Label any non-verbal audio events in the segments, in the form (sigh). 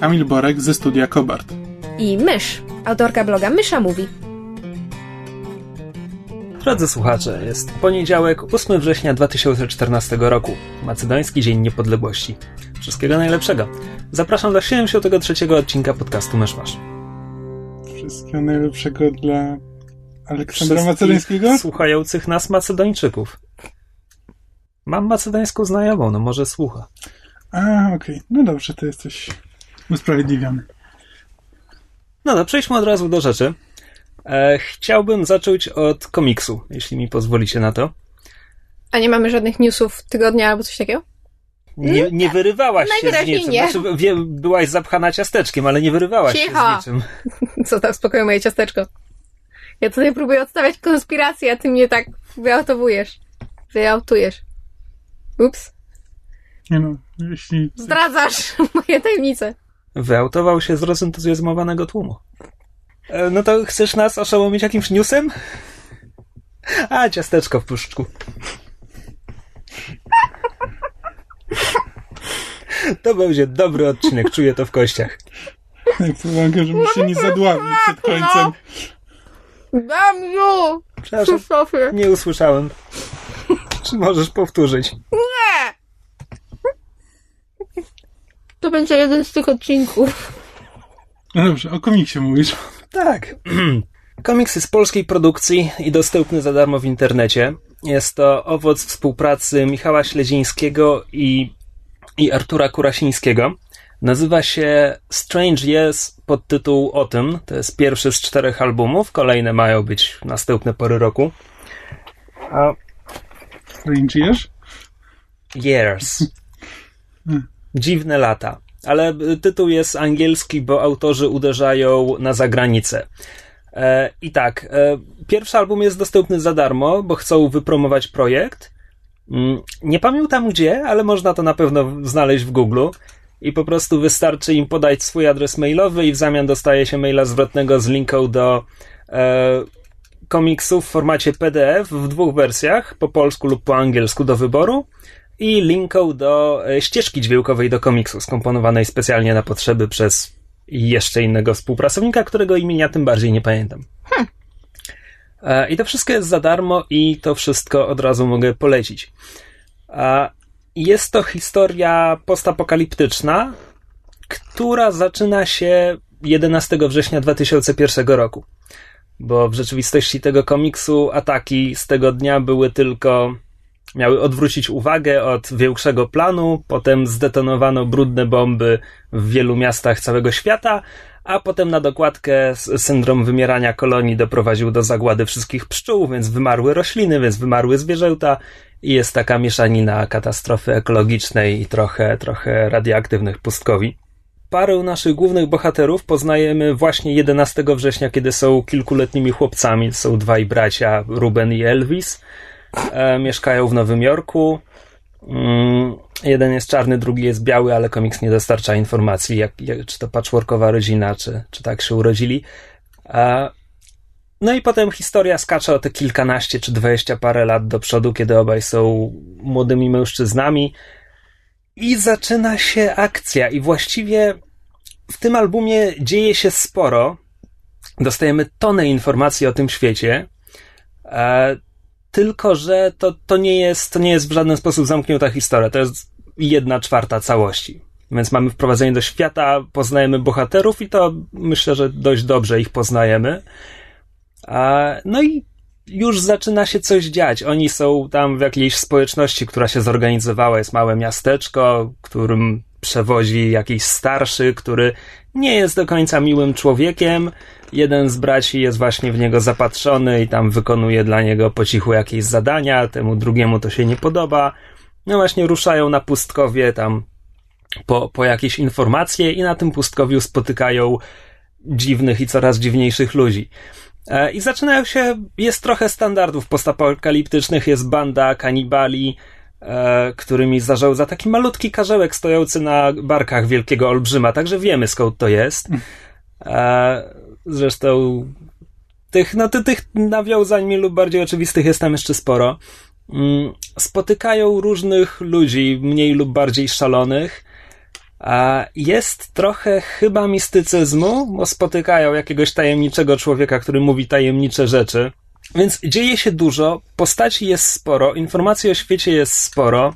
Kamil Borek ze studia Kobart. i Mysz, autorka bloga Mysza Mówi. Drodzy słuchacze, jest poniedziałek, 8 września 2014 roku, Macedoński Dzień Niepodległości. Wszystkiego najlepszego. Zapraszam do 73 odcinka podcastu Myszmasz. Wszystkiego najlepszego dla Aleksandra Macedońskiego. słuchających nas Macedończyków. Mam macedońską znajomą, no może słucha. A, okej. No dobrze, to jesteś usprawiedliwiony. No to przejdźmy od razu do rzeczy. E, chciałbym zacząć od komiksu, jeśli mi pozwolicie na to. A nie mamy żadnych newsów tygodnia albo coś takiego? Nie, nie wyrywałaś się z niczym. nie. Znaczy, wie, byłaś zapchana ciasteczkiem, ale nie wyrywałaś Cicho. się z niczym. (laughs) Co tam, spokoju moje ciasteczko. Ja tutaj próbuję odstawiać konspirację, a ty mnie tak wyautowujesz. Wyautujesz. Ups. Nie no, jeśli... Zdradzasz (laughs) moje tajemnice. Wyautował się z rozentuzjazmowanego tłumu. E, no to chcesz nas oszołomić jakimś newsem? A, ciasteczko w puszczku. To będzie dobry odcinek, czuję to w kościach. Uwagę, żeby się nie zadławił przed końcem. Damiu! Przepraszam, nie usłyszałem. Czy możesz powtórzyć? To będzie jeden z tych odcinków. No dobrze, o komiksie mówisz. Tak. (clears throat) Komiks jest polskiej produkcji i dostępny za darmo w internecie. Jest to owoc współpracy Michała Śledzińskiego i, i Artura Kurasińskiego. Nazywa się Strange Yes pod tytuł O tym. To jest pierwszy z czterech albumów. Kolejne mają być następne pory roku. A Rangers? Years. (laughs) Dziwne lata. Ale y, tytuł jest angielski, bo autorzy uderzają na zagranicę. E, I tak, e, pierwszy album jest dostępny za darmo, bo chcą wypromować projekt. Mm, Nie pamiętam gdzie, ale można to na pewno znaleźć w Google. I po prostu wystarczy im podać swój adres mailowy i w zamian dostaje się maila zwrotnego z linką do e, komiksu w formacie PDF w dwóch wersjach, po polsku lub po angielsku do wyboru i linką do e, ścieżki dźwiękowej do komiksu, skomponowanej specjalnie na potrzeby przez jeszcze innego współpracownika, którego imienia tym bardziej nie pamiętam. E, I to wszystko jest za darmo i to wszystko od razu mogę polecić. A Jest to historia postapokaliptyczna, która zaczyna się 11 września 2001 roku. Bo w rzeczywistości tego komiksu ataki z tego dnia były tylko miały odwrócić uwagę od większego planu, potem zdetonowano brudne bomby w wielu miastach całego świata, a potem na dokładkę syndrom wymierania kolonii doprowadził do zagłady wszystkich pszczół, więc wymarły rośliny, więc wymarły zwierzęta i jest taka mieszanina katastrofy ekologicznej i trochę, trochę radioaktywnych pustkowi. Parę naszych głównych bohaterów poznajemy właśnie 11 września, kiedy są kilkuletnimi chłopcami. Są dwaj bracia, Ruben i Elvis. E, mieszkają w Nowym Jorku. Mm, jeden jest czarny, drugi jest biały, ale komiks nie dostarcza informacji, jak, jak, czy to patchworkowa rodzina, czy, czy tak się urodzili. E, no i potem historia skacze o te kilkanaście czy dwadzieścia parę lat do przodu, kiedy obaj są młodymi mężczyznami. I zaczyna się akcja, i właściwie w tym albumie dzieje się sporo. Dostajemy tonę informacji o tym świecie. E, tylko, że to, to, nie jest, to nie jest w żaden sposób zamknięta historia. To jest jedna czwarta całości. Więc mamy wprowadzenie do świata, poznajemy bohaterów i to myślę, że dość dobrze ich poznajemy. A, no i już zaczyna się coś dziać. Oni są tam w jakiejś społeczności, która się zorganizowała. Jest małe miasteczko, którym przewozi jakiś starszy, który nie jest do końca miłym człowiekiem. Jeden z braci jest właśnie w niego zapatrzony i tam wykonuje dla niego po cichu jakieś zadania, temu drugiemu to się nie podoba. No właśnie ruszają na pustkowie, tam po, po jakieś informacje i na tym pustkowiu spotykają dziwnych i coraz dziwniejszych ludzi. E, I zaczynają się, jest trochę standardów postapokaliptycznych, jest banda kanibali, e, którymi zarządza taki malutki karzełek stojący na barkach wielkiego olbrzyma, także wiemy skąd to jest. E, zresztą tych, no, ty, tych nawiązań mniej lub bardziej oczywistych jest tam jeszcze sporo. Mm, spotykają różnych ludzi, mniej lub bardziej szalonych. A jest trochę chyba mistycyzmu, bo spotykają jakiegoś tajemniczego człowieka, który mówi tajemnicze rzeczy. Więc dzieje się dużo, postaci jest sporo, informacji o świecie jest sporo.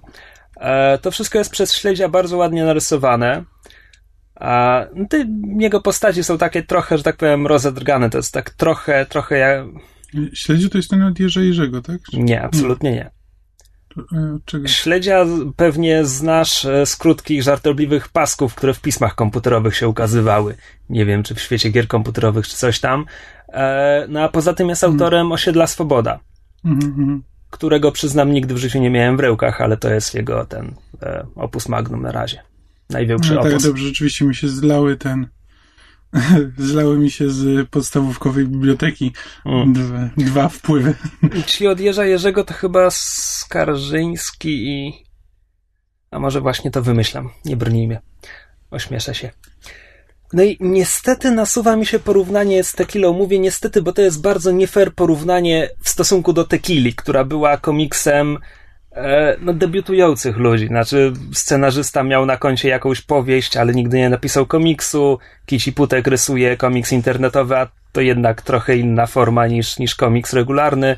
E, to wszystko jest przez śledzia bardzo ładnie narysowane. A te jego postaci są takie trochę, że tak powiem, rozedrgane. To jest tak trochę, trochę jak. Śledziu to jest ten od Jerzego, tak? Nie, absolutnie nie. E, czego? Śledzia pewnie znasz e, z krótkich, żartobliwych pasków, które w pismach komputerowych się ukazywały. Nie wiem, czy w świecie gier komputerowych, czy coś tam. E, no a poza tym jest autorem Osiedla Swoboda, Mhm, mhm. którego przyznam nigdy w życiu nie miałem w rękach, ale to jest jego ten opus magnum na razie. Największy No, tak dobrze, rzeczywiście mi się zlały ten. (laughs) Zlały mi się z podstawówkowej biblioteki Mm. dwa, dwa wpływy. Ci od Jerza Jerzego to chyba Skarżyński i... A może właśnie to wymyślam. Nie brnij mnie. Ośmieszę się. No i niestety nasuwa mi się porównanie z Tekilą. Mówię niestety, bo to jest bardzo nie fair porównanie w stosunku do Tekili, która była komiksem no, debiutujących ludzi. Znaczy, scenarzysta miał na koncie jakąś powieść, ale nigdy nie napisał komiksu. Kici Putek rysuje komiks internetowy, a to jednak trochę inna forma niż, niż komiks regularny.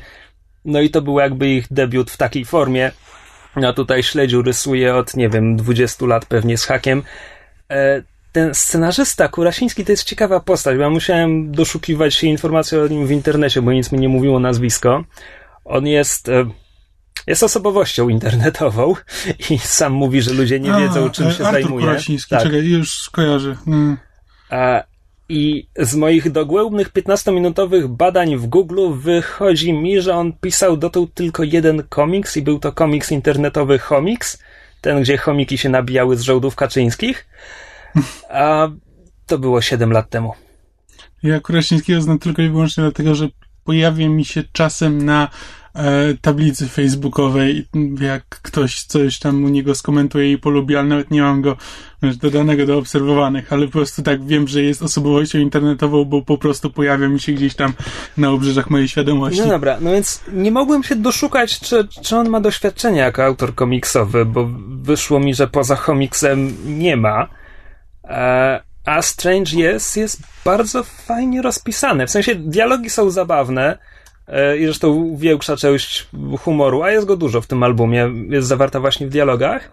No i to był jakby ich debiut w takiej formie. A tutaj Śledziu rysuje od, nie wiem, 20 lat pewnie z hakiem. E, ten scenarzysta Kurasiński to jest ciekawa postać, bo ja musiałem doszukiwać się informacji o nim w internecie, bo nic mi nie mówiło nazwisko. On jest, e, jest osobowością internetową i sam mówi, że ludzie nie wiedzą, A, czym się Artur zajmuje. Tak. czekaj, już skojarzę. Mm. A, I z moich dogłębnych 15-minutowych badań w Google wychodzi mi, że on pisał dotąd tylko jeden komiks i był to komiks internetowy Homiks, ten gdzie chomiki się nabijały z żołdów kaczyńskich. (laughs) A to było 7 lat temu. Ja Kurasińskiego znam tylko i wyłącznie dlatego, że pojawia mi się czasem na tablicy facebookowej, jak ktoś coś tam u niego skomentuje i polubi, ale nawet nie mam go dodanego do obserwowanych, ale po prostu tak wiem, że jest osobowością internetową, bo po prostu pojawia mi się gdzieś tam na obrzeżach mojej świadomości. No dobra, no więc nie mogłem się doszukać, czy, czy on ma doświadczenie jako autor komiksowy, bo wyszło mi, że poza komiksem nie ma. E, a Strange Yes jest bardzo fajnie rozpisane. W sensie dialogi są zabawne e, i zresztą większa część humoru, a jest go dużo w tym albumie, jest zawarta właśnie w dialogach.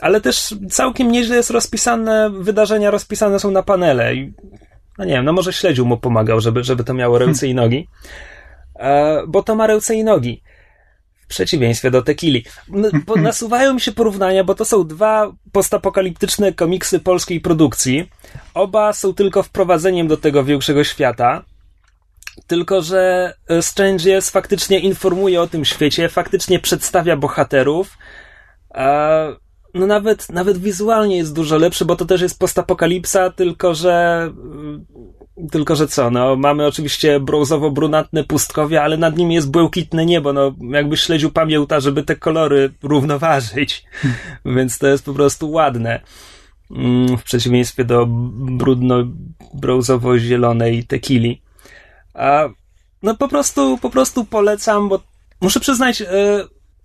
Ale też całkiem nieźle jest rozpisane, wydarzenia rozpisane są na panele i no nie wiem, no może śledził mu pomagał, żeby, żeby to miało ręce i nogi. E, bo to ma ręce i nogi. W przeciwieństwie do Tekili. No, bo (laughs) nasuwają mi się porównania, bo to są dwa postapokaliptyczne komiksy polskiej produkcji. Oba są tylko wprowadzeniem do tego większego świata. Tylko, że e, Strange jest faktycznie informuje o tym świecie, faktycznie przedstawia bohaterów. E, no nawet, nawet wizualnie jest dużo lepszy, bo to też jest postapokalipsa, tylko że mm, tylko, że co, no, mamy oczywiście brązowo-brunatne pustkowie, ale nad nimi jest błękitne niebo, no, jakby śledził pamięta, żeby te kolory równoważyć, (laughs) więc to jest po prostu ładne. Mm, W przeciwieństwie do brudno-brązowo-zielonej tekili. No po prostu, po prostu polecam, bo muszę przyznać, e,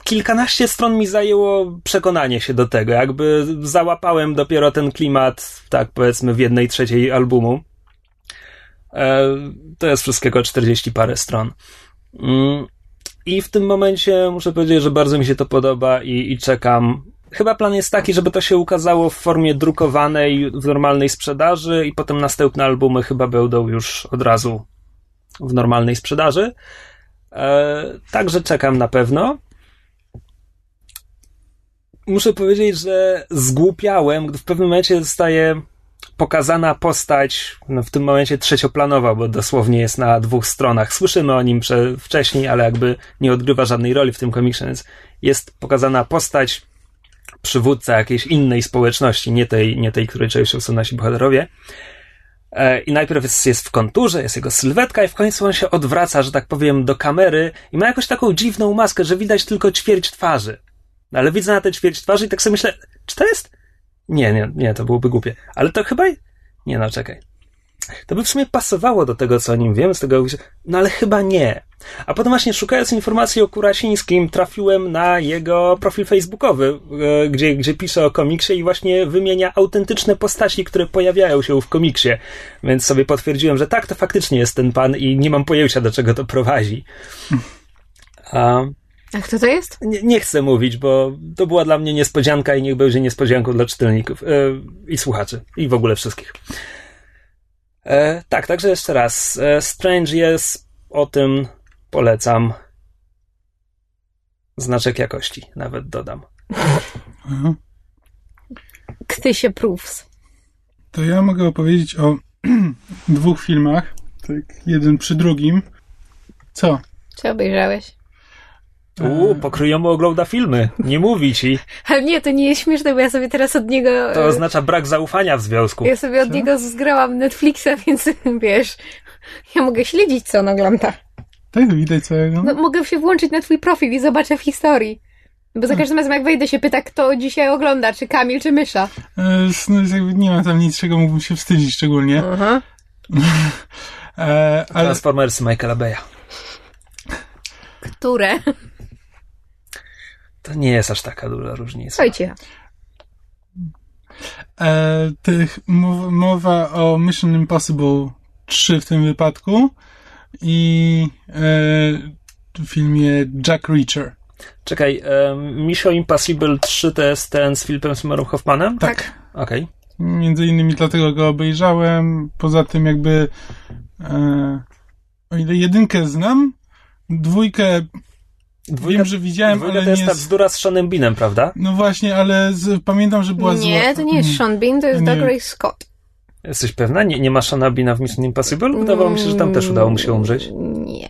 kilkanaście stron mi zajęło przekonanie się do tego, jakby załapałem dopiero ten klimat, tak powiedzmy, w jednej trzeciej albumu. E, To jest wszystkiego 40 parę stron. Mm, I w tym momencie muszę powiedzieć, że bardzo mi się to podoba i, i czekam. Chyba plan jest taki, żeby to się ukazało w formie drukowanej, w normalnej sprzedaży, i potem następne albumy chyba będą już od razu w normalnej sprzedaży. E, Także czekam na pewno. Muszę powiedzieć, że zgłupiałem, gdy w pewnym momencie zostaje pokazana postać, no w tym momencie trzecioplanowa, bo dosłownie jest na dwóch stronach. Słyszymy o nim prze, wcześniej, ale jakby nie odgrywa żadnej roli w tym komiksie, więc jest pokazana postać przywódca jakiejś innej społeczności, nie tej, nie tej której częścią są nasi bohaterowie. E, I najpierw jest, jest w konturze, jest jego sylwetka, i w końcu on się odwraca, że tak powiem, do kamery i ma jakąś taką dziwną maskę, że widać tylko ćwierć twarzy. No, ale widzę na tę ćwierć twarzy i tak sobie myślę, czy to jest. Nie, nie, nie, to byłoby głupie. Ale to chyba. Nie, no, czekaj. To by w sumie pasowało do tego, co o nim wiem, z tego. No ale chyba nie. A potem właśnie szukając informacji o Kurasińskim, trafiłem na jego profil facebookowy, e, gdzie, gdzie pisze o komiksie i właśnie wymienia autentyczne postaci, które pojawiają się w komiksie. Więc sobie potwierdziłem, że tak, to faktycznie jest ten pan i nie mam pojęcia, do czego to prowadzi. A, A kto to jest? nie, nie chcę mówić, bo to była dla mnie niespodzianka i niech będzie niespodzianką dla czytelników e, i słuchaczy i w ogóle wszystkich. E, tak, także jeszcze raz. E, Strange jest o tym polecam. Znaczek jakości nawet dodam. (laughs) Aha. Ktysie Proofs. To ja mogę opowiedzieć o (clears throat) dwóch filmach. Tak, jeden przy drugim. Co? Czy obejrzałeś? Uuu, pokryjomu ogląda filmy. Nie mówi ci. Ale nie, to nie jest śmieszne, bo ja sobie teraz od niego... To oznacza brak zaufania w związku. Ja sobie od Co? niego zgrałam Netflixa, (laughs) więc wiesz, ja mogę śledzić, co on ogląda. Tak, widać całego. No, mogę się włączyć na twój profil i zobaczę w historii. Bo za każdym razem jak wejdę się pyta, kto dzisiaj ogląda, czy Kamil, czy Mysza. E, no, nie ma tam nic, czego mógłbym się wstydzić szczególnie. Aha. (laughs) E, ale Transformersy Michaela Beya. Które? To nie jest aż taka duża różnica. Słuchaj cicho. e, tych, mowa, mowa o Mission Impossible 3 w tym wypadku i e, w filmie Jack Reacher. Czekaj, um, Mission Impossible 3 to jest ten z Philipem Seymourem Hoffmanem? Tak. Okej. Między innymi dlatego go obejrzałem. Poza tym jakby e, o ile jedynkę znam, dwójkę wiem, że widziałem, dwójka ale to jest nie... ta z- bzdura z Seanem Beanem, prawda? No właśnie, ale z, pamiętam, że była zła. Nie, to nie jest Sean Bean, to jest Nie. Scott. Jesteś pewna? Nie, nie ma Seana Beana w Mission Impossible? Wydawało mi się, że tam też udało mu się umrzeć. Nie.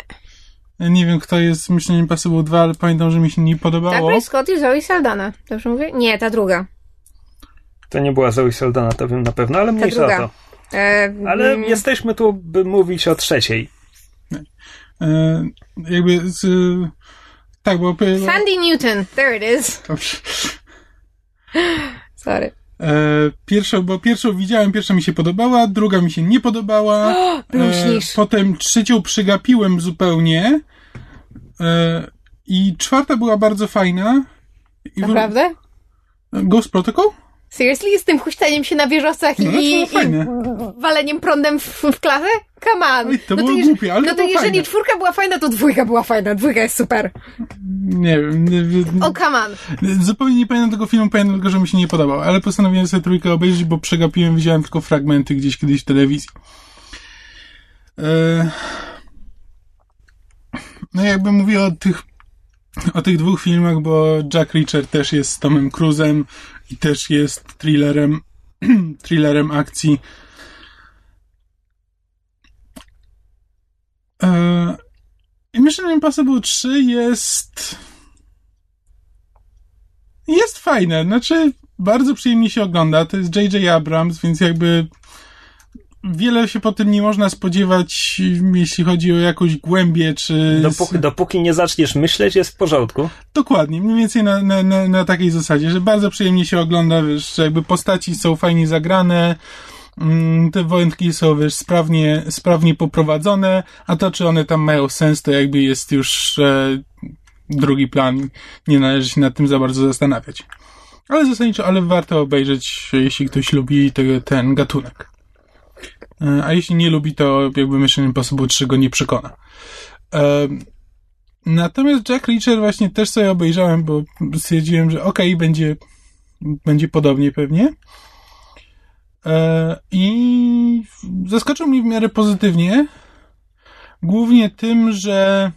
Nie wiem, kto jest w Mission Impossible 2, ale pamiętam, że mi się nie podobało. Ray Scott i Zoe Saldana. Dobrze mówię? Nie, ta druga. To nie była Zoe Saldana, to wiem na pewno, ale mniejsza o druga. to. E, Ale mm, jesteśmy tu, by mówić o trzeciej. E, jakby z, tak, bo... Sandy Newton. There it is. Dobrze. (laughs) Sorry. E, pierwszą, bo pierwszą widziałem, pierwsza mi się podobała, druga mi się nie podobała. (gasps) bluźnisz. potem trzecią przygapiłem zupełnie. E, I czwarta była bardzo fajna. I w- Naprawdę? Ghost Protocol? Seriously? Z tym huśtaniem się na wieżowcach No, i, to było fajne. i waleniem prądem w, w klasę? Come on. Oj, to no było jeż- głupie, ale No to to jeżeli fajne. czwórka była fajna, to dwójka była fajna. Dwójka jest super. Nie wiem. O, come on. Zupełnie nie pamiętam tego filmu, pamiętam tylko, że mi się nie podobał, ale postanowiłem sobie trójkę obejrzeć, bo przegapiłem, widziałem tylko fragmenty gdzieś kiedyś w telewizji. E... No jakby mówię o tych, o tych dwóch filmach, bo Jack Reacher też jest z Tomem Cruise'em i też jest thrillerem, (clears throat) thrillerem akcji. E... I Mission Impossible 3 jest jest fajne, znaczy bardzo przyjemnie się ogląda. To jest J.J. Abrams, więc jakby wiele się po tym nie można spodziewać, jeśli chodzi o jakąś głębię, czy... Dopóki, dopóki nie zaczniesz myśleć, jest w porządku. Dokładnie, mniej więcej na, na, na, na takiej zasadzie, że bardzo przyjemnie się ogląda, wiesz, że jakby postaci są fajnie zagrane, mm, te wątki są, wiesz, sprawnie, sprawnie poprowadzone, a to, czy one tam mają sens, to jakby jest już e, drugi plan, nie należy się nad tym za bardzo zastanawiać. Ale zasadniczo, ale warto obejrzeć, jeśli ktoś lubi te, ten gatunek. E, A jeśli nie lubi, to jakby Mission Impossible 3 go nie przekona. E, Natomiast Jack Reacher właśnie też sobie obejrzałem, bo stwierdziłem, że okej, będzie, będzie podobnie pewnie. E, I zaskoczył mnie w miarę pozytywnie. Głównie tym, że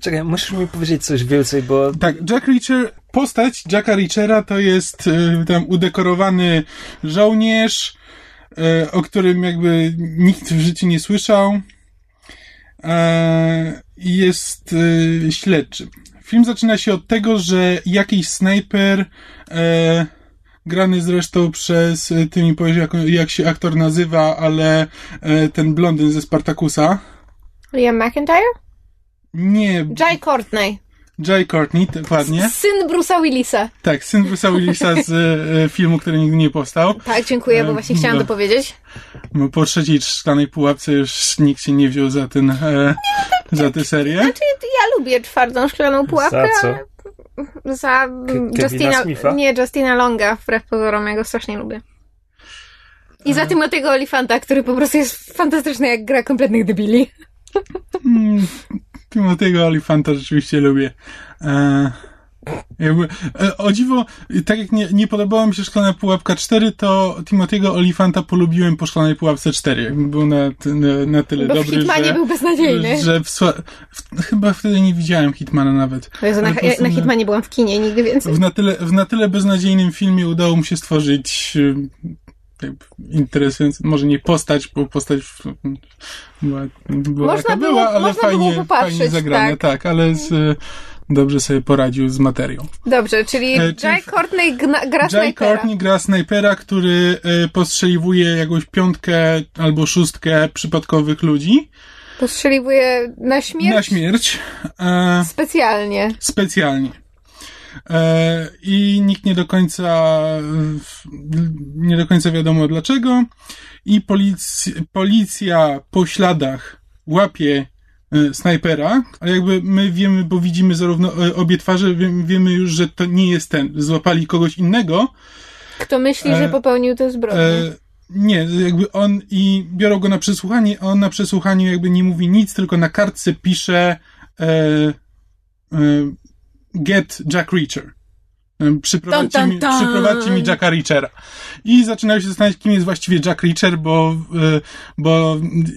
Czekaj, musisz mi powiedzieć coś więcej, bo tak, Jack Reacher, postać Jacka Reachera to jest tam udekorowany żołnierz, o którym jakby nikt w życiu nie słyszał. E, i jest e, śledczym. Film zaczyna się od tego, że jakiś snajper, e, grany zresztą przez, e, ty mi powiesz jak, jak się aktor nazywa, ale e, ten blondyn ze Spartakusa. Liam McIntyre? Nie, Jai Courtney. Jay Courtney, dokładnie. Syn Bruce'a Willisa. Tak, syn Bruce'a Willisa z e, filmu, który nigdy nie powstał. Tak, dziękuję, bo E, właśnie chciałam no. to powiedzieć. Bo Po trzeciej szklanej pułapce już nikt się nie wziął za ten, e, za tę serię. Znaczy, ja lubię czwartą szklaną pułapkę, Za co? ale za mm, Kevina Justina, Smitha? nie, Justina Longa, wbrew pozorom, ja go strasznie lubię. I za Timothy'ego Olifanta, który po prostu jest fantastyczny, jak gra kompletnych debili. Mm, Timothy'ego Olifanta rzeczywiście lubię. E, jakby, e, o dziwo, tak jak nie, nie podobała mi się Szklana Pułapka 4, to Timothy'ego Olifanta polubiłem po Szklanej Pułapce 4. Jakby był na, na, na tyle Bo w dobry, Hitmanie że... był beznadziejny. Że w, w, chyba wtedy nie widziałem Hitmana nawet. Jezu, na, na Hitmanie byłam w kinie, nigdy więcej. W na, tyle, w na tyle beznadziejnym filmie udało mu się stworzyć y, interesujący, może nie postać, bo postać była, była Można było- była, ale można było fajnie, fajnie zagrana, tak. tak, ale z, dobrze sobie poradził z materią. Dobrze, czyli E, Jai Courtney gna, gra snajpera. Courtney gra snajpera, który y, postrzeliwuje jakąś piątkę albo szóstkę przypadkowych ludzi Postrzeliwuje na śmierć na śmierć. E, specjalnie. specjalnie. E, I nikt nie do końca nie do końca wiadomo dlaczego. I policja, policja po śladach łapie e, snajpera, a jakby my wiemy, bo widzimy zarówno e, obie twarze, wie- wiemy już, że to nie jest ten. Złapali kogoś innego. Kto myśli, E, że popełnił tę zbrodnię? E, nie, jakby on i biorą go na przesłuchanie, a on na przesłuchaniu jakby nie mówi nic, tylko na kartce pisze e, get Jack Reacher. E, Przyprowadźcie, Dun, dun, mi, przyprowadźcie mi Jacka Reachera. I zaczynają się zastanawiać, kim jest właściwie Jack Reacher, bo, e, bo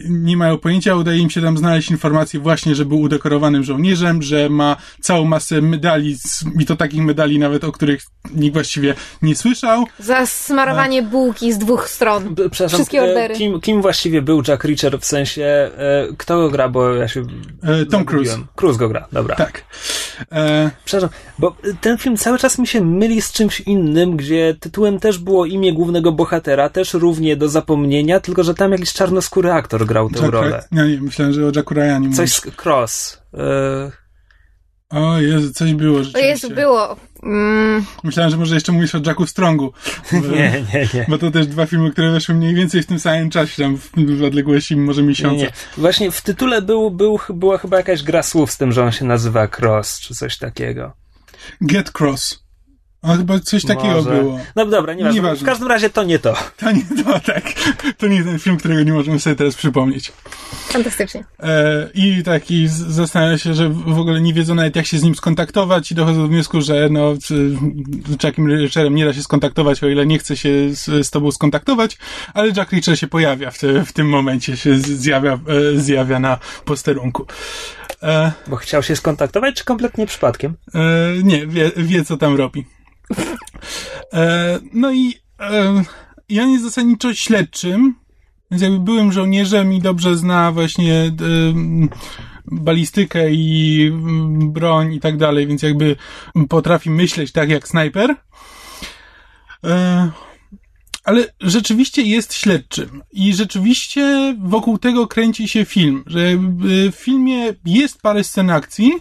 nie mają pojęcia. Udaje im się tam znaleźć informację właśnie, że był udekorowanym żołnierzem, że ma całą masę medali, i to takich medali nawet, o których nikt właściwie nie słyszał. Za smarowanie bułki z dwóch stron. Przepraszam, Wszystkie e, ordery. Kim, kim właściwie był Jack Reacher w sensie, e, kto go gra, bo ja się E, Tom Cruise. Cruise go gra, dobra. Tak. E, Przepraszam, bo ten film cały czas mi się myli z czymś innym, gdzie tytułem też było imię głównego bohatera, też równie do zapomnienia, tylko że tam jakiś czarnoskóry aktor grał tę Jack rolę. No nie, myślałem, że o Jacku Ryanie Coś mówisz. z Cross. E, O Jezu, coś było O rzeczywiście. Jezu, było. Mm, Myślałem, że może jeszcze mówisz o Jacku Strongu. Bo, (laughs) nie, nie, nie. Bo to też dwa filmy, które weszły mniej więcej w tym samym czasie, tam w, w odległości może Nie, miesiąca. nie. Właśnie w tytule był, był, była chyba jakaś gra słów z tym, że on się nazywa Cross, czy coś takiego. Get Cross. A chyba coś takiego Może. było. No dobra, nieważne. Nieważne. W każdym razie to nie to. (laughs) To nie to, tak. To nie ten film, którego nie możemy sobie teraz przypomnieć. fantastycznie. E, I tak, i z- zastanawia się, że w ogóle nie wiedzą nawet jak się z nim skontaktować i dochodzą do wniosku, że no, z, Jackiem Reacherem nie da się skontaktować, o ile nie chce się z, z tobą skontaktować, ale Jack Reacher się pojawia w, te, w tym momencie, się zjawia, e, zjawia na posterunku. E, Bo chciał się skontaktować, czy kompletnie przypadkiem? e, nie, wie, wie co tam robi. E, no i e, on jest zasadniczo śledczym, więc jakby byłym żołnierzem i dobrze zna właśnie e, balistykę i mm, broń i tak dalej, więc jakby potrafi myśleć tak jak snajper. E, ale rzeczywiście jest śledczym i rzeczywiście wokół tego kręci się film, że jakby w filmie jest parę scen akcji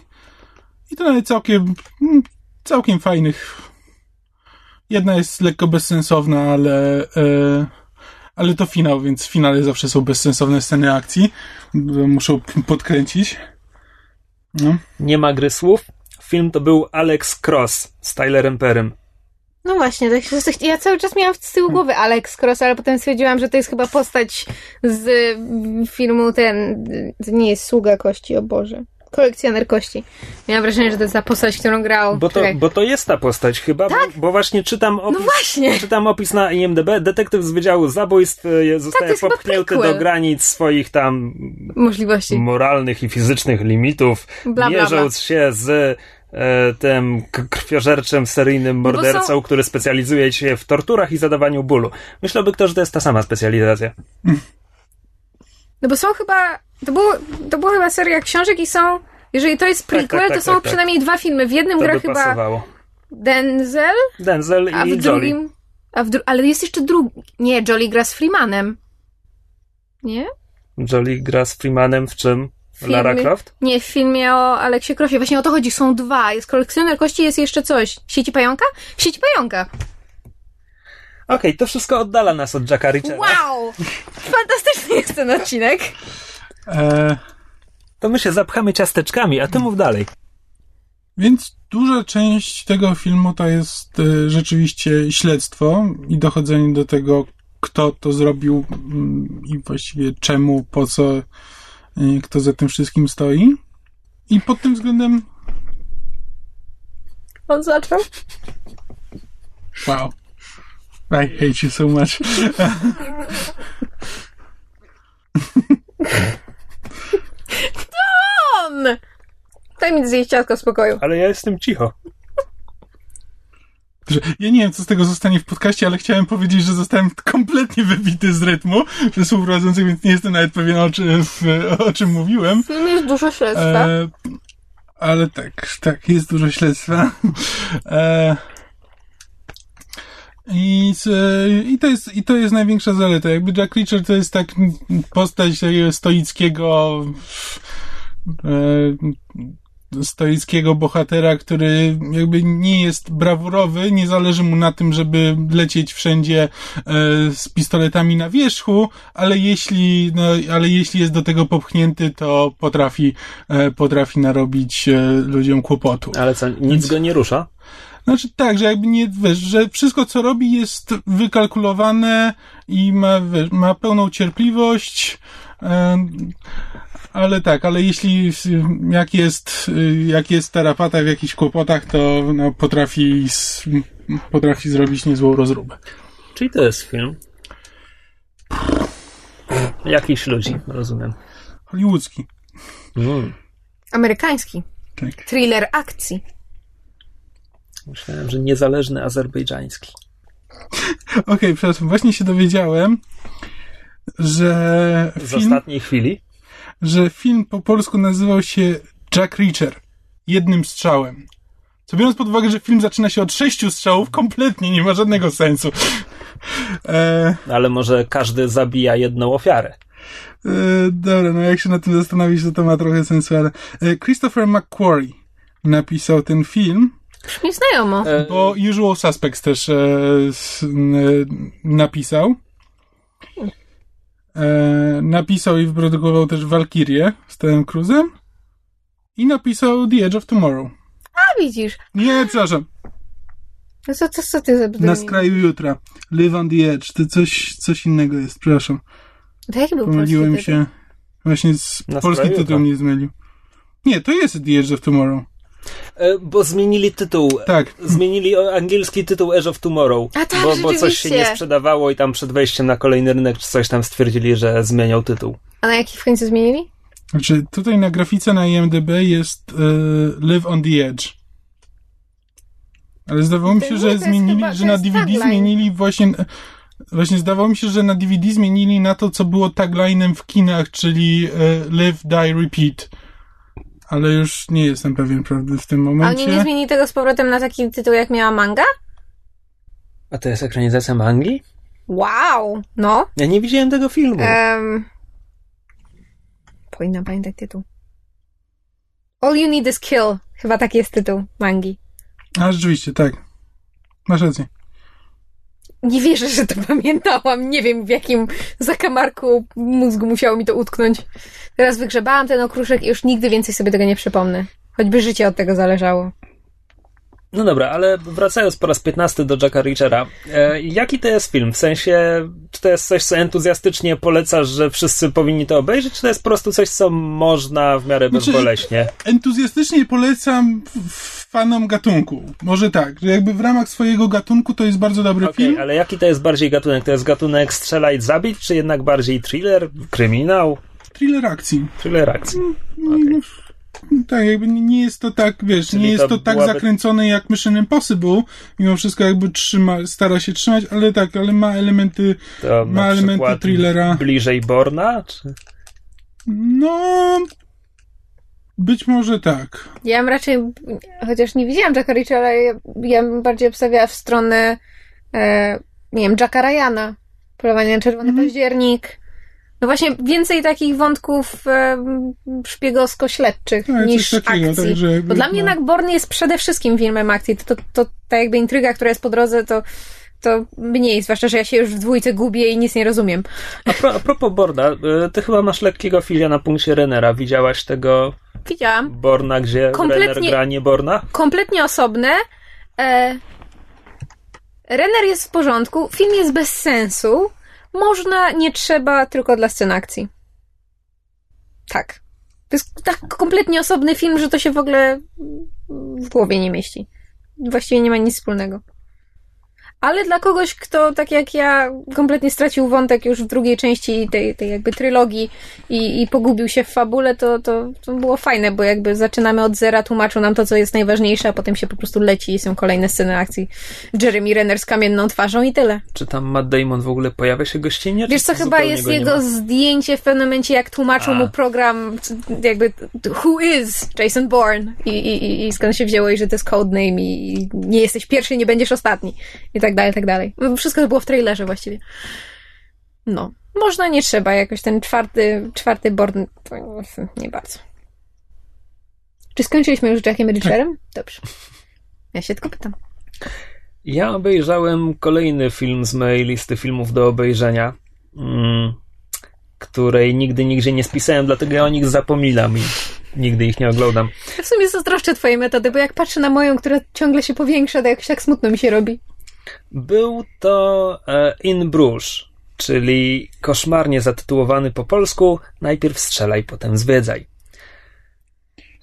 i to nawet całkiem, mm, całkiem fajnych. Jedna jest lekko bezsensowna, ale, e, ale to finał, więc w finale zawsze są bezsensowne sceny akcji. Muszą podkręcić. No. Nie ma gry słów. Film to był Alex Cross z Tylerem Perrym. No właśnie, tak się, ja cały czas miałam z tyłu głowy Alex Cross, ale potem stwierdziłam, że to jest chyba postać z mm, filmu ten, to nie jest Sługa Kości, o Boże. Kolekcjoner kości. Miałam wrażenie, że to jest ta postać, którą grał. Bo to, Czekaj. bo to jest ta postać chyba, bo, bo właśnie czytam opis, No właśnie. czytam opis na IMDb. Detektyw z Wydziału Zabójstw e, zostaje jest chyba popchnięty do granic swoich tam Możliwości. moralnych i fizycznych limitów, Bla, bla, bla. mierząc się z e, tym krwiożerczym, seryjnym bo mordercą, są- który specjalizuje się w torturach i zadawaniu bólu. Myślałby kto, że to jest ta sama specjalizacja. No bo są chyba, to było, to była chyba seria książek i są, Jeżeli to jest Tak, prequel, tak, tak, to są tak, tak. przynajmniej dwa filmy. W jednym To gra chyba pasowało. Denzel, Denzel a i w Jolie. drugim... A w dru... Ale jest jeszcze drugi... Nie, Jolie gra z Freemanem. Nie? Jolie gra z Freemanem w czym? Filmie- Lara Croft? Nie, w filmie o Aleksie Krofie. Właśnie o to chodzi. Są dwa. Jest kolekcjoner kości, jest jeszcze coś. Sieci pająka? Sieci pająka. Okej, to wszystko oddala nas od Jacka Richera. Wow! Fantastyczny jest ten odcinek. E, To my się zapchamy ciasteczkami, a ty mów dalej. Więc duża część tego filmu to jest e, rzeczywiście śledztwo i dochodzenie do tego, kto to zrobił mm, i właściwie czemu, po co, e, kto za tym wszystkim stoi. I pod tym względem, On zaczął. wow. I hate you so much. (laughs) On! Daj mi zjeść ciastko w spokoju. Ale ja jestem cicho. Ja nie wiem, co z tego zostanie w podcaście, ale chciałem powiedzieć, że zostałem kompletnie wybity z rytmu przez współprowadzących, więc nie jestem nawet pewien, o, czy, o czym mówiłem. W filmie jest dużo śledztwa. E, ale tak, tak, jest dużo śledztwa. E, i, i, to jest, I to jest największa zaleta. Jakby Jack Reacher to jest tak postać takiego stoickiego e, stoickiego bohatera, który jakby nie jest brawurowy, nie zależy mu na tym, żeby lecieć wszędzie e, z pistoletami na wierzchu, ale jeśli, no, ale jeśli jest do tego popchnięty, to potrafi, e, potrafi narobić e, ludziom kłopotu. Ale co, nic go nie rusza? Znaczy tak, że jakby nie, wiesz, że wszystko co robi jest wykalkulowane i ma, wiesz, ma pełną cierpliwość, ale tak, ale jeśli jak jest, jak jest tarapata w jakichś kłopotach, to no, potrafi, potrafi zrobić niezłą rozróbę. Czyli to jest film. Jakichś ludzi, rozumiem. Hollywoodzki. Mm. Amerykański. Tak. Thriller akcji. Myślałem, że niezależny azerbejdżański. (laughs) Okej, przepraszam, właśnie się dowiedziałem, że Z film, ostatniej chwili. że film po polsku nazywał się Jack Reacher. Jednym strzałem. Co biorąc pod uwagę, że film zaczyna się od sześciu strzałów, kompletnie nie ma żadnego sensu. (laughs) E, Ale może każdy zabija jedną ofiarę. e, dobra, no jak się nad tym zastanowić, to to ma trochę sensu, ale e, Christopher McQuarrie napisał ten film, Brzmi znajomo. E, bo Usual Suspects też e, s, n, napisał. E, napisał i wyprodukował też Valkyrie z Tomem Cruzem i napisał The Edge of Tomorrow. A widzisz. Nie, przepraszam, No co, co, co ty za Na skraju jutra. Live on the Edge. To coś, coś innego jest, przepraszam. To jaki był Pomyliłem polski tytuł? się. Właśnie z Na polski tytuł mnie zmylił. Nie, to jest The Edge of Tomorrow. E, bo zmienili tytuł. Tak. Zmienili angielski tytuł Edge of Tomorrow. A tak, bo, bo coś się nie sprzedawało i tam przed wejściem na kolejny rynek czy coś tam stwierdzili, że zmieniał tytuł. A na jaki w końcu zmienili? Znaczy, tutaj na grafice na IMDb jest e, Live on the Edge. Ale zdawało mi się, że zmienili, chyba- że na DVD tagline. zmienili właśnie. Właśnie zdawało mi się, że na DVD zmienili na to, co było taglinem w kinach, czyli e, Live, Die, Repeat. Ale już nie jestem pewien, prawda, w tym A momencie. oni nie zmienili tego z powrotem na taki tytuł, jak miała manga? A to jest ekranizacja mangi? Wow! No. Ja nie widziałem tego filmu. Um, powinnam pamiętać tytuł. All You Need Is Kill. Chyba taki jest tytuł mangi. A rzeczywiście, tak. Masz rację. Nie wierzę, że to pamiętałam. Nie wiem, w jakim zakamarku mózgu musiało mi to utknąć. Teraz wygrzebałam ten okruszek i już nigdy więcej sobie tego nie przypomnę. Choćby życie od tego zależało. No dobra, ale wracając po raz 15 do Jacka Reachera, e, jaki to jest film? W sensie, czy to jest coś, co entuzjastycznie polecasz, że wszyscy powinni to obejrzeć, czy to jest po prostu coś, co można w miarę Znaczy- bezboleśnie? Entuzjastycznie polecam fanom gatunku. Może tak, że jakby w ramach swojego gatunku to jest bardzo dobry Okej, film. ale jaki to jest bardziej gatunek? To jest gatunek strzelać, zabić, czy jednak bardziej thriller, kryminał? Thriller akcji. Thriller akcji. Mm, Okej. Tak, jakby nie- jest to tak, wiesz, Czyli nie jest to to, tak byłaby- zakręcone jak Mission Impossible. Mimo wszystko jakby trzyma, stara się trzymać, ale tak, ale ma elementy, To ma elementy thrillera. bliżej Borna? Czy... No. Być może tak. Ja bym raczej, chociaż nie widziałam Jacka Richa, ale ja, ja bym bardziej obstawiała w stronę, e, nie wiem, Jacka Ryana. Polowanie na Czerwony Mhm. Październik. No właśnie więcej takich wątków e, szpiegowsko-śledczych No, niż takiego, akcji. także Bo dla mnie no. jednak Born jest przede wszystkim filmem akcji. To, to, to ta jakby intryga, która jest po drodze, to, to mniej, zwłaszcza, że ja się już w dwójce gubię i nic nie rozumiem. A, pro, a propos Borda, y, ty chyba masz lekkiego filia na punkcie Renera. Widziałaś tego Widziałam. Borna, gdzie Kompletnie- Renner gra nie Borna? kompletnie osobne. E, Renner jest w porządku, film jest bez sensu. Można, nie trzeba, tylko dla scen akcji. Tak. To jest tak kompletnie osobny film, że to się w ogóle w głowie nie mieści. Właściwie nie ma nic wspólnego. Ale dla kogoś, kto tak jak ja kompletnie stracił wątek już w drugiej części tej, tej jakby trylogii i, i pogubił się w fabule, to, to, to było fajne, bo jakby zaczynamy od zera, tłumaczył nam to, co jest najważniejsze, a potem się po prostu leci i są kolejne sceny akcji. Jeremy Renner z kamienną twarzą i tyle. Czy tam Matt Damon w ogóle pojawia się gościnnie? Wiesz co, chyba jest jego zdjęcie w pewnym momencie, jak tłumaczył A. mu program, jakby who is Jason Bourne i, i, i- i skąd się wzięło i że to jest codename i nie jesteś pierwszy, nie będziesz ostatni i tak dalej, tak dalej. Wszystko to było w trailerze właściwie. No. Można, nie trzeba. Jakoś ten czwarty, czwarty to nie bardzo. Czy skończyliśmy już z Jackiem Richerem? Dobrze. Ja się tylko pytam. Ja obejrzałem kolejny film z mojej listy filmów do obejrzenia, mm, której nigdy nigdzie nie spisałem, dlatego ja o nich zapominam i nigdy ich nie oglądam. Ja w sumie zazdroszczę twojej metody, bo jak patrzę na moją, która ciągle się powiększa, to jakoś tak smutno mi się robi. Był to e, In Bruges, czyli koszmarnie zatytułowany po polsku Najpierw strzelaj, potem zwiedzaj.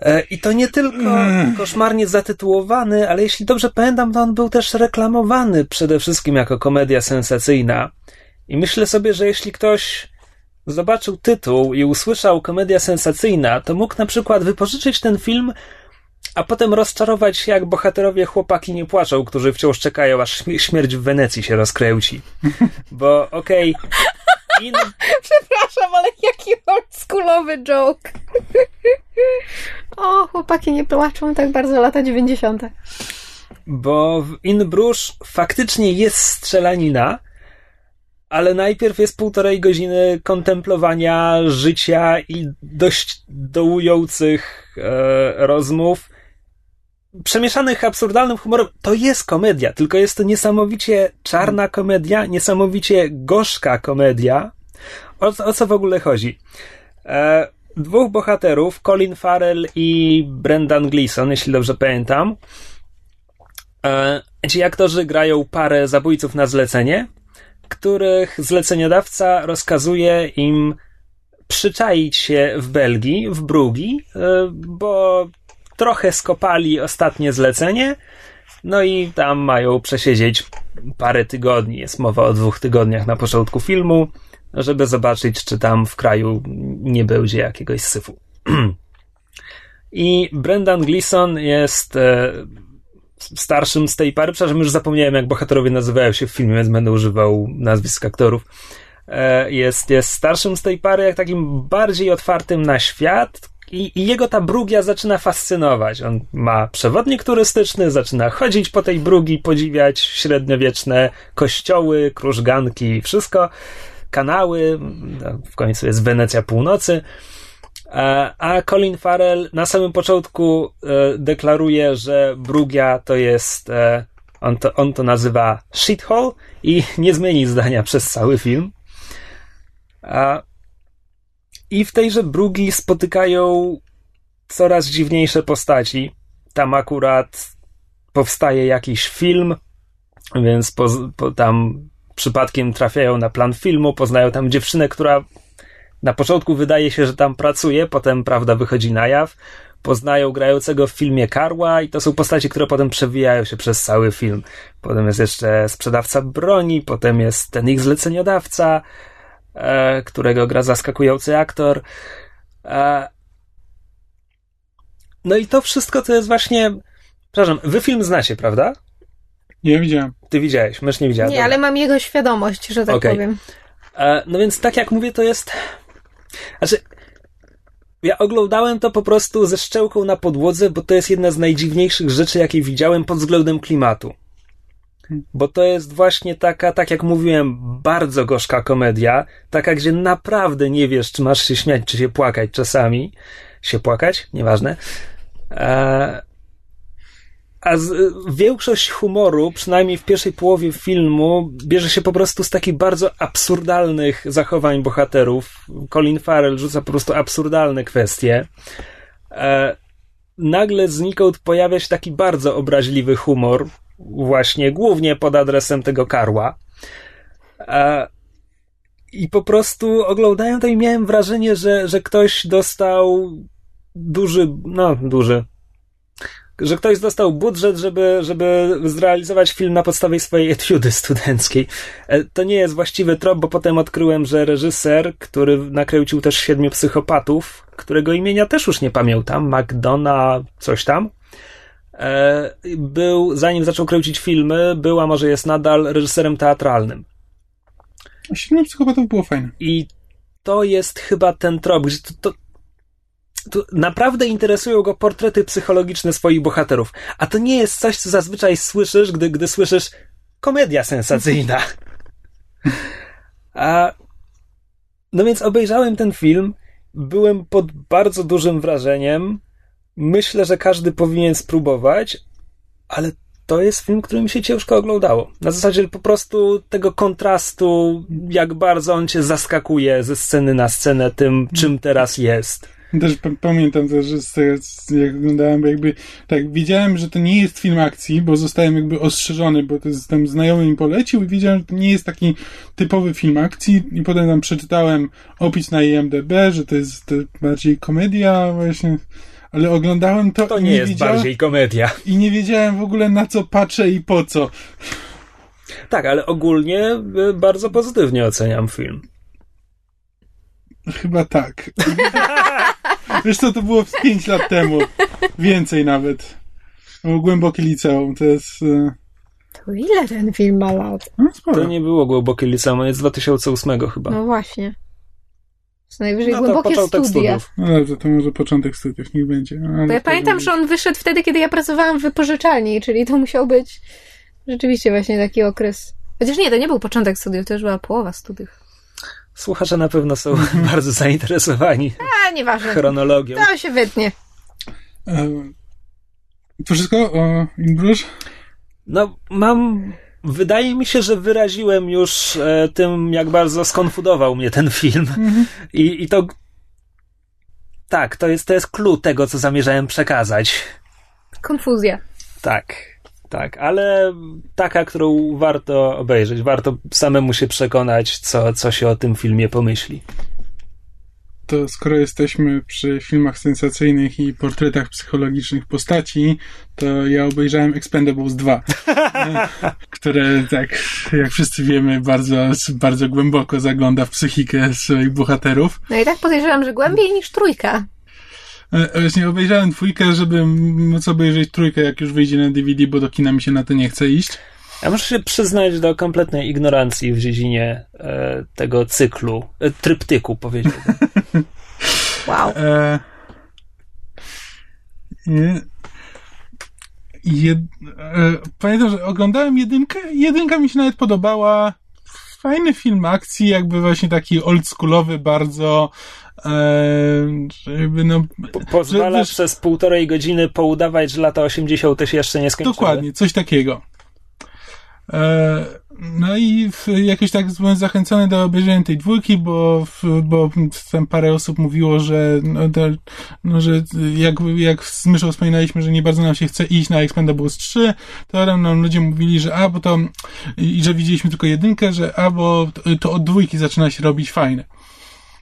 E, I to nie tylko Mm. koszmarnie zatytułowany, ale jeśli dobrze pamiętam, to on był też reklamowany przede wszystkim jako komedia sensacyjna. I myślę sobie, że jeśli ktoś zobaczył tytuł i usłyszał komedia sensacyjna, to mógł na przykład wypożyczyć ten film, a potem rozczarować się, jak bohaterowie chłopaki nie płaczą, którzy wciąż czekają, aż śmie- śmierć w Wenecji się rozkręci. (laughs) Bo okej, in, (laughs) Przepraszam, ale jaki oldschoolowy joke. (laughs) o, chłopaki nie płaczą tak bardzo lata 90. bo w In Bruges faktycznie jest strzelanina, ale najpierw jest półtorej godziny kontemplowania życia i dość dołujących e, rozmów, przemieszanych absurdalnym humorem. To jest komedia, tylko jest to niesamowicie czarna komedia, niesamowicie gorzka komedia. O, o co w ogóle chodzi? E, dwóch bohaterów, Colin Farrell i Brendan Gleeson, jeśli dobrze pamiętam, E, Ci aktorzy grają parę zabójców na zlecenie, których zleceniodawca rozkazuje im przyczaić się w Belgii, w Brugi, e, bo trochę skopali ostatnie zlecenie, no i tam mają przesiedzieć parę tygodni. Jest mowa o dwóch tygodniach na początku filmu, żeby zobaczyć, czy tam w kraju nie będzie jakiegoś syfu. (clears throat) I Brendan Gleeson jest e, starszym z tej pary. Przepraszam, już zapomniałem, jak bohaterowie nazywają się w filmie, więc będę używał nazwisk aktorów. E, Jest, jest starszym z tej pary, jak takim bardziej otwartym na świat. I, I jego ta brugia zaczyna fascynować. On ma przewodnik turystyczny, zaczyna chodzić po tej brugi, podziwiać średniowieczne kościoły, krużganki, wszystko, kanały. No, W końcu jest Wenecja północy. E, A Colin Farrell na samym początku e, deklaruje, że Brugia to jest, e, on to, on to nazywa shithole i (laughs) nie zmieni zdania przez cały film. I w tejże Brugi spotykają coraz dziwniejsze postaci. Tam akurat powstaje jakiś film, więc po, po, tam przypadkiem trafiają na plan filmu, poznają tam dziewczynę, która na początku wydaje się, że tam pracuje, potem prawda wychodzi na jaw. Poznają grającego w filmie Karła i to są postacie, które potem przewijają się przez cały film. Potem jest jeszcze sprzedawca broni, potem jest ten ich zleceniodawca, którego gra zaskakujący aktor. E, no i to wszystko to jest właśnie. Przepraszam, wy film znacie, prawda? Ja widziałem. Ty widziałeś, mysz nie widziała. Nie, dobra. ale mam jego świadomość, że tak Okej. powiem. E, no więc tak jak mówię, to jest. Znaczy. Ja oglądałem to po prostu ze szczęką na podłodze, bo to jest jedna z najdziwniejszych rzeczy, jakie widziałem pod względem klimatu. Bo to jest właśnie taka, tak jak mówiłem, bardzo gorzka komedia, taka, gdzie naprawdę nie wiesz, czy masz się śmiać, czy się płakać czasami. Się płakać? Nieważne. E, a z, większość humoru, przynajmniej w pierwszej połowie filmu, bierze się po prostu z takich bardzo absurdalnych zachowań bohaterów. Colin Farrell rzuca po prostu absurdalne kwestie. E, nagle znikąd pojawia się taki bardzo obraźliwy humor, właśnie głównie pod adresem tego karła. E, I po prostu oglądając to i miałem wrażenie, że, że ktoś dostał duży, no duży, że ktoś dostał budżet, żeby, żeby zrealizować film na podstawie swojej etiudy studenckiej. E, to nie jest właściwy trop, bo potem odkryłem, że reżyser, który nakręcił też Siedmiu Psychopatów, którego imienia też już nie pamiętam, McDonough coś tam, był, zanim zaczął kręcić filmy, był, a może jest nadal reżyserem teatralnym. Siedmiu Psychopatów było fajne. I to jest chyba ten trop, gdzie to, to, tu naprawdę interesują go portrety psychologiczne swoich bohaterów. A to nie jest coś, co zazwyczaj słyszysz, gdy, gdy słyszysz komedia sensacyjna. A, no więc obejrzałem ten film, byłem pod bardzo dużym wrażeniem. Myślę, że każdy powinien spróbować, ale to jest film, który mi się ciężko oglądało. Na zasadzie po prostu tego kontrastu, jak bardzo on cię zaskakuje ze sceny na scenę tym, czym teraz jest. Też pamiętam też, jak oglądałem, jakby, tak, widziałem, że to nie jest film akcji, bo zostałem jakby ostrzeżony, bo to jest, tam znajomy mi polecił i widziałem, że to nie jest taki typowy film akcji i potem tam przeczytałem opis na IMDB, że to jest to bardziej komedia właśnie, ale oglądałem to To i nie nie jest wiedziałem, bardziej komedia. i nie wiedziałem w ogóle na co patrzę i po co. Tak, ale ogólnie y, bardzo pozytywnie oceniam film. Chyba tak. (laughs) Wiesz co, to było 5 lat temu. Więcej nawet. Było głębokie liceum, to jest... e, To ile ten film ma lat? No. To nie było głębokie liceum, on jest z 2008 chyba. No właśnie. Najwyżej No to głębokie początek studia. studiów. No dobrze, to może początek studiów, niech będzie. Ale Bo ja to pamiętam, że on wyszedł wtedy, kiedy ja pracowałam w wypożyczalni, czyli to musiał być rzeczywiście właśnie taki okres. Chociaż nie, to nie był początek studiów, to już była połowa studiów. Słuchacze na pewno są (laughs) bardzo zainteresowani A, nieważne. chronologią. To się wytnie. E, To wszystko o Inbrusz? No, mam. Wydaje mi się, że wyraziłem już e, tym, jak bardzo skonfudował mnie ten film. I, I to. Tak, to jest, to jest clue tego, co zamierzałem przekazać. Konfuzja. Tak, tak, ale taka, którą warto obejrzeć. Warto samemu się przekonać, co, co się o tym filmie pomyśli. To skoro jesteśmy przy filmach sensacyjnych i portretach psychologicznych postaci, to ja obejrzałem Expendables 2, e, (laughs) które, tak, jak wszyscy wiemy, bardzo, bardzo głęboko zagląda w psychikę swoich bohaterów. No i tak podejrzewam, że głębiej niż trójka. E, Właśnie obejrzałem dwójkę, żeby móc obejrzeć trójkę, jak już wyjdzie na DVD, bo do kina mi się na to nie chce iść. Ja muszę się przyznać do kompletnej ignorancji w dziedzinie e, tego cyklu, e, tryptyku powiedziałbym. (laughs) Wow. E. Jed, e, pamiętam, że oglądałem jedynkę. Jedynka mi się nawet podobała. Fajny film akcji, jakby właśnie taki oldschoolowy, bardzo. E, jakby no, Po, pozwala przez półtorej godziny poudawać, że lata 80. się jeszcze nie skończyły. Dokładnie, coś takiego. E, no i jakoś tak byłem zachęcony do obejrzenia tej dwójki, bo, bo tam parę osób mówiło, że, no, to, no, że jak, jak z Myszą wspominaliśmy, że nie bardzo nam się chce iść na Expendables 3, to nam ludzie mówili, że a, bo to, i, że widzieliśmy tylko jedynkę, że a, bo to, to od dwójki zaczyna się robić fajne.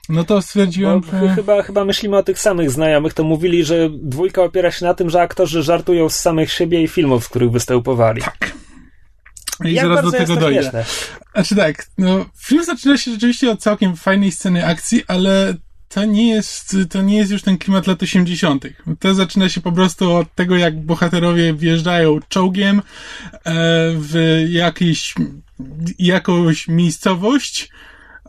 No to stwierdziłem, Bo że... ch- chyba, chyba myślimy o tych samych znajomych, to mówili, że dwójka opiera się na tym, że aktorzy żartują z samych siebie i filmów, w których występowali. I Jak zaraz bardzo do tego dojdę. Znaczy tak, no, film zaczyna się rzeczywiście od całkiem fajnej sceny akcji, ale to nie jest, to nie jest już ten klimat lat 80. To zaczyna się po prostu od tego, jak bohaterowie wjeżdżają czołgiem e, w jakieś, jakąś miejscowość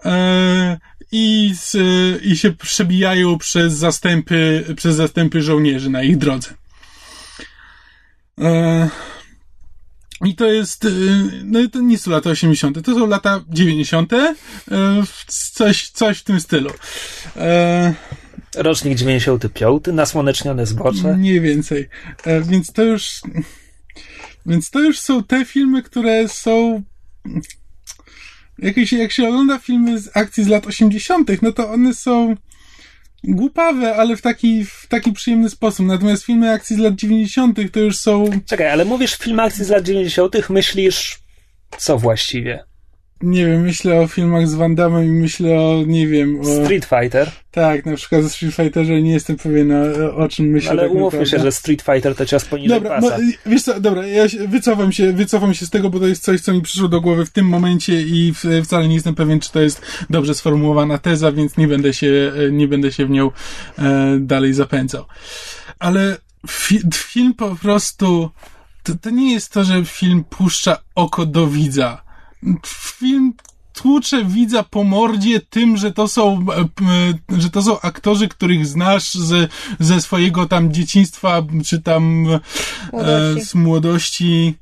e, i, z, i się przebijają przez zastępy, przez zastępy żołnierzy na ich drodze. I to jest, e, no to nie są lata 80., to są lata 90., e, coś, coś w tym stylu. E, Rocznik 95, nasłonecznione zbocze. Mniej więcej. E, więc to już, więc to już są te filmy, które są, jak się, jak się ogląda filmy z akcji z lat 80., no to one są głupawe, ale w taki, w taki przyjemny sposób. Natomiast filmy akcji z lat 90. to już są. Czekaj, ale mówisz film akcji z lat 90., myślisz co właściwie? Nie wiem, myślę o filmach z Van Damme i myślę o, nie wiem, o... Street Fighter. Tak, na przykład o Street Fighterze nie jestem pewien o, o czym myślę. Ale tak umówmy naprawdę. się, że Street Fighter to cios poniżej Dobra, pasa. no, wiesz co, dobra, ja się, wycofam się, wycofam się z tego, bo to jest coś, co mi przyszło do głowy w tym momencie i w, wcale nie jestem pewien, czy to jest dobrze sformułowana teza, więc nie będę się, e, nie będę się w nią e, dalej zapędzał. Ale fi, film po prostu, to, to nie jest to, że film puszcza oko do widza. Film tłucze widza po mordzie tym, że to są, e, p- że to są aktorzy, których znasz ze, ze swojego tam dzieciństwa, czy tam e, Młodości. z młodości.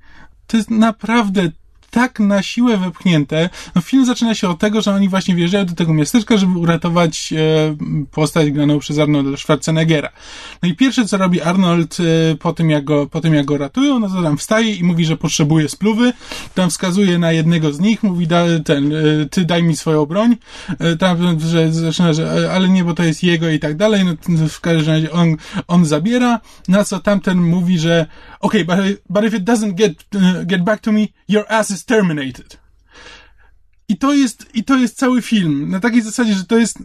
To jest naprawdę tak na siłę wepchnięte. No, film zaczyna się od tego, że oni właśnie wjeżdżają do tego miasteczka, żeby uratować e, postać graną przez Arnolda Schwarzeneggera. No i pierwsze, co robi Arnold e, po, tym, jak go, po tym, jak go ratują, no to tam wstaje i mówi, że potrzebuje spluwy. Tam wskazuje na jednego z nich, mówi, da, ten, e, ty daj mi swoją broń. E, tam, że zaczyna, że e, ale nie, bo to jest jego i tak dalej. No w każdym razie on, on zabiera, na co tamten mówi, że okay, but, but if it doesn't get, uh, get back to me, your ass is terminated. I to jest, i to jest cały film. Na takiej zasadzie, że to jest,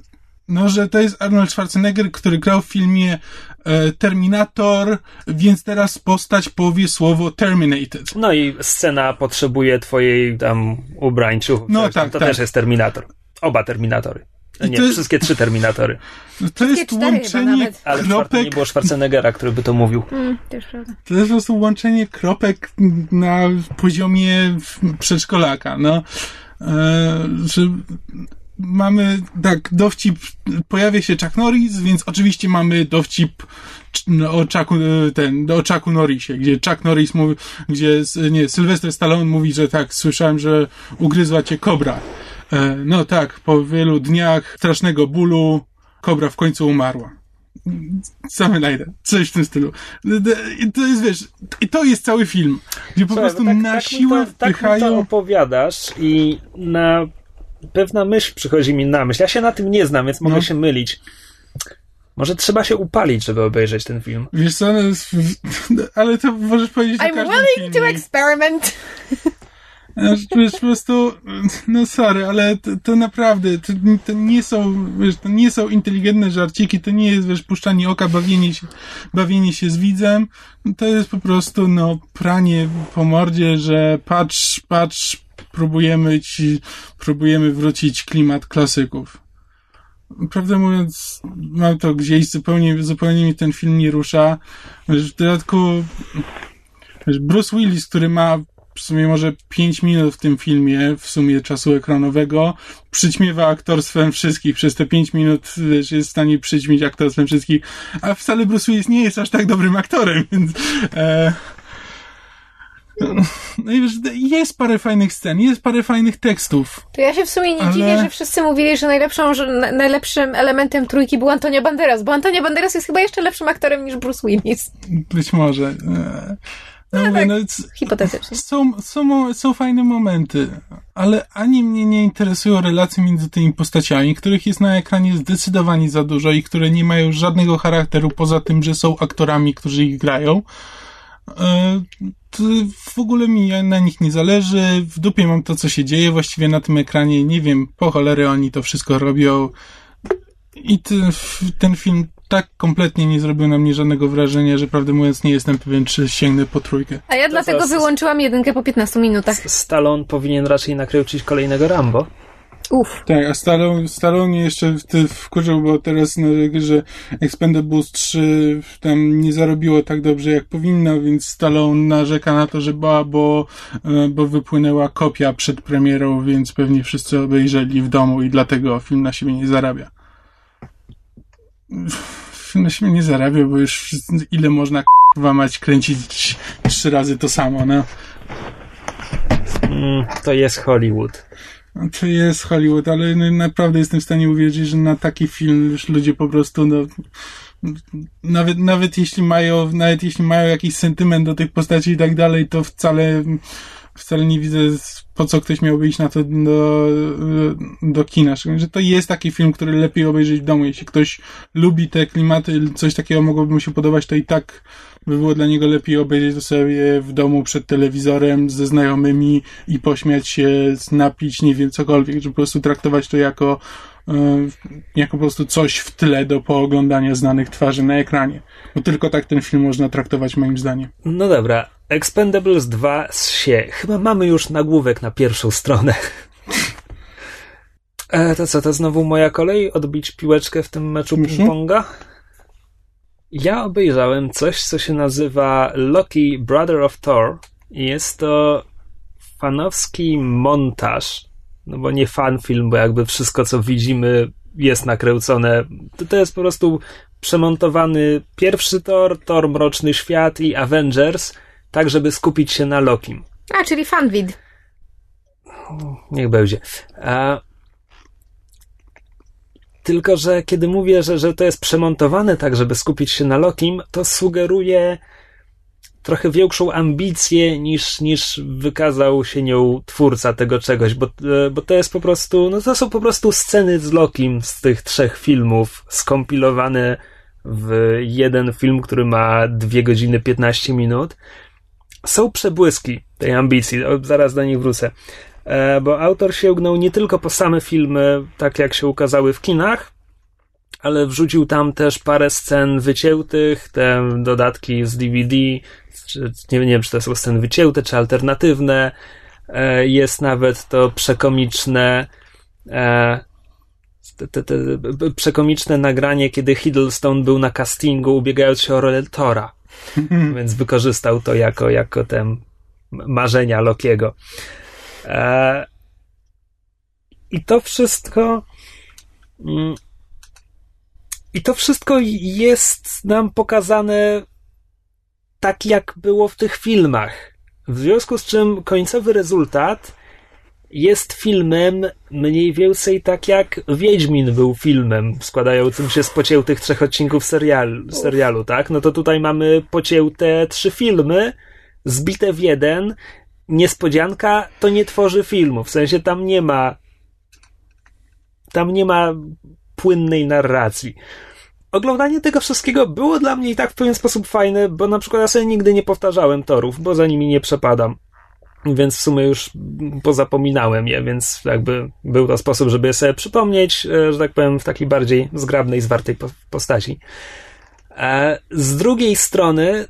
no, że to jest Arnold Schwarzenegger, który grał w filmie e, Terminator, więc teraz postać powie słowo terminated. No i scena potrzebuje twojej tam ubrańców. No tak, To tak. też jest Terminator. Oba Terminatory. I Nie, jest- wszystkie trzy Terminatory. No, To jest łączenie. Ale czwartym nie kropek, było Schwarzeneggera, który by to mówił. Mm, też prawda. to jest po prostu łączenie kropek na poziomie przedszkolaka, no. E, że mamy, tak, dowcip, pojawia się Chuck Norris, więc oczywiście mamy dowcip cz- o Chucku, e, ten, o Chucku Norrisie, gdzie Chuck Norris mówi, gdzie, nie, Sylwester Stallone mówi, że tak, słyszałem, że ugryzła cię kobra. E, no tak, po wielu dniach strasznego bólu kobra w końcu umarła. Same najdę. Coś w tym stylu. I to jest, wiesz, i to jest cały film, gdzie po Słuchaj, prostu bo tak- na tak mi siłę to, Tak mi to wpychają... opowiadasz i na pewna myśl przychodzi mi na myśl. Ja się na tym nie znam, więc mogę No. się mylić. Może trzeba się upalić, żeby obejrzeć ten film. Wiesz co, no, ale to możesz powiedzieć o I'm każdym willing to filmie. experiment. Wiesz, wiesz, po prostu, no sorry, ale to, to naprawdę, to, to nie są, wiesz, to nie są inteligentne żarciki, to nie jest, wiesz, puszczanie oka, bawienie się, bawienie się z widzem, to jest po prostu, no, pranie po mordzie, że patrz, patrz, próbujemy ci, próbujemy wrócić klimat klasyków. Prawdę mówiąc, mam to gdzieś, zupełnie, zupełnie mi ten film nie rusza. Wiesz, w dodatku, wiesz, Bruce Willis, który ma w sumie może 5 minut w tym filmie, w sumie czasu ekranowego, przyćmiewa aktorstwem wszystkich. Przez te 5 minut wiesz, jest w stanie przyćmić aktorstwem wszystkich, a wcale Bruce Willis nie jest aż tak dobrym aktorem, (laughs) więc... E, no i wiesz, jest parę fajnych scen, jest parę fajnych tekstów. To ja się w sumie nie Ale- dziwię, że wszyscy mówili, że, najlepszą, że na- najlepszym elementem trójki był Antonio Banderas, bo Antonio Banderas jest chyba jeszcze lepszym aktorem niż Bruce Willis. Być może. E, no, mówię, tak. no, Hipotetycznie. są, są, są fajne momenty, ale ani mnie nie interesują relacje między tymi postaciami, których jest na ekranie zdecydowanie za dużo i które nie mają żadnego charakteru poza tym, że są aktorami, którzy ich grają. E, w ogóle mi na nich nie zależy. W dupie mam to, co się dzieje właściwie na tym ekranie. Nie wiem, po cholery oni to wszystko robią. I ten, ten film tak kompletnie nie zrobił na mnie żadnego wrażenia, że prawdę mówiąc nie jestem pewien, czy sięgnę po trójkę. A ja dlatego zaraz- wyłączyłam jedynkę po 15 minutach. Stallone powinien raczej nakręcić kolejnego Rambo. Uff. Tak, a Stallone, Stallone jeszcze ty wkurzył, bo teraz no, że Expendables 3 tam nie zarobiło tak dobrze jak powinno, więc Stallone narzeka na to, że ba, bo, e, bo wypłynęła kopia przed premierą, więc pewnie wszyscy obejrzeli w domu i dlatego film na siebie nie zarabia. Na siebie nie zarabia, bo już ile można k***wa mać kręcić trzy razy to samo, no. Mm, to jest Hollywood. No, To jest Hollywood, ale no, naprawdę jestem w stanie uwierzyć, że na taki film już ludzie po prostu, no, nawet, nawet jeśli mają, nawet jeśli mają jakiś sentyment do tych postaci i tak dalej, to wcale, wcale nie widzę, po co ktoś miałby iść na to do, do kina. Szczególnie, że to jest taki film, który lepiej obejrzeć w domu. Jeśli ktoś lubi te klimaty, coś takiego mogłoby mu się podobać, to i tak by było dla niego lepiej obejrzeć to sobie w domu przed telewizorem ze znajomymi i pośmiać się, napić, nie wiem, cokolwiek, że po prostu traktować to jako, e, jako po prostu coś w tle do pooglądania znanych twarzy na ekranie. Bo tylko tak ten film można traktować moim zdaniem. No dobra, Expendables 2 z się. Chyba mamy już nagłówek na pierwszą stronę. E, to co, to znowu moja kolej? Odbić piłeczkę w tym meczu Mhm. ping-ponga? Ja obejrzałem coś, co się nazywa Loki Brother of Thor. I Jest to fanowski montaż. No bo nie fan film, bo jakby wszystko, co widzimy, jest nakręcone. To, to jest po prostu przemontowany pierwszy Thor, Thor Mroczny Świat i Avengers, tak żeby skupić się na Lokim. A, czyli fanwid. Niech będzie. A... Tylko, że kiedy mówię, że, że to jest przemontowane tak, żeby skupić się na Lokim, to sugeruje trochę większą ambicję niż, niż wykazał się nią twórca tego czegoś, bo, e, bo to jest po prostu, no to są po prostu sceny z Lokim z tych trzech filmów skompilowane w jeden film, który ma 2 godziny 15 minut. Są przebłyski tej ambicji, zaraz do nich wrócę. E, bo autor sięgnął nie tylko po same filmy, tak jak się ukazały w kinach, ale wrzucił tam też parę scen wyciętych, te dodatki z DVD, czy, nie, nie wiem, czy to są sceny wycięte, czy alternatywne. E, jest nawet to przekomiczne, e, te, te, te, przekomiczne nagranie, kiedy Hiddleston był na castingu, ubiegając się o rolę Tora. (laughs) Więc wykorzystał to jako, jako te m- marzenia Lokiego. E, I to wszystko. mm, I to wszystko jest nam pokazane tak, jak było w tych filmach. W związku z czym końcowy rezultat jest filmem mniej więcej tak jak Wiedźmin był filmem składającym się z pociętych trzech odcinków serial, serialu, tak? No to tutaj mamy pocięte trzy filmy, zbite w jeden. Niespodzianka to nie tworzy filmu, w sensie tam nie ma tam nie ma płynnej narracji. Oglądanie tego wszystkiego było dla mnie i tak w pewien sposób fajne, bo na przykład ja sobie nigdy nie powtarzałem torów, bo za nimi nie przepadam. Więc w sumie już pozapominałem je, więc jakby był to sposób, żeby sobie przypomnieć, e, że tak powiem, w takiej bardziej zgrabnej, zwartej po- postaci. E, Z drugiej strony,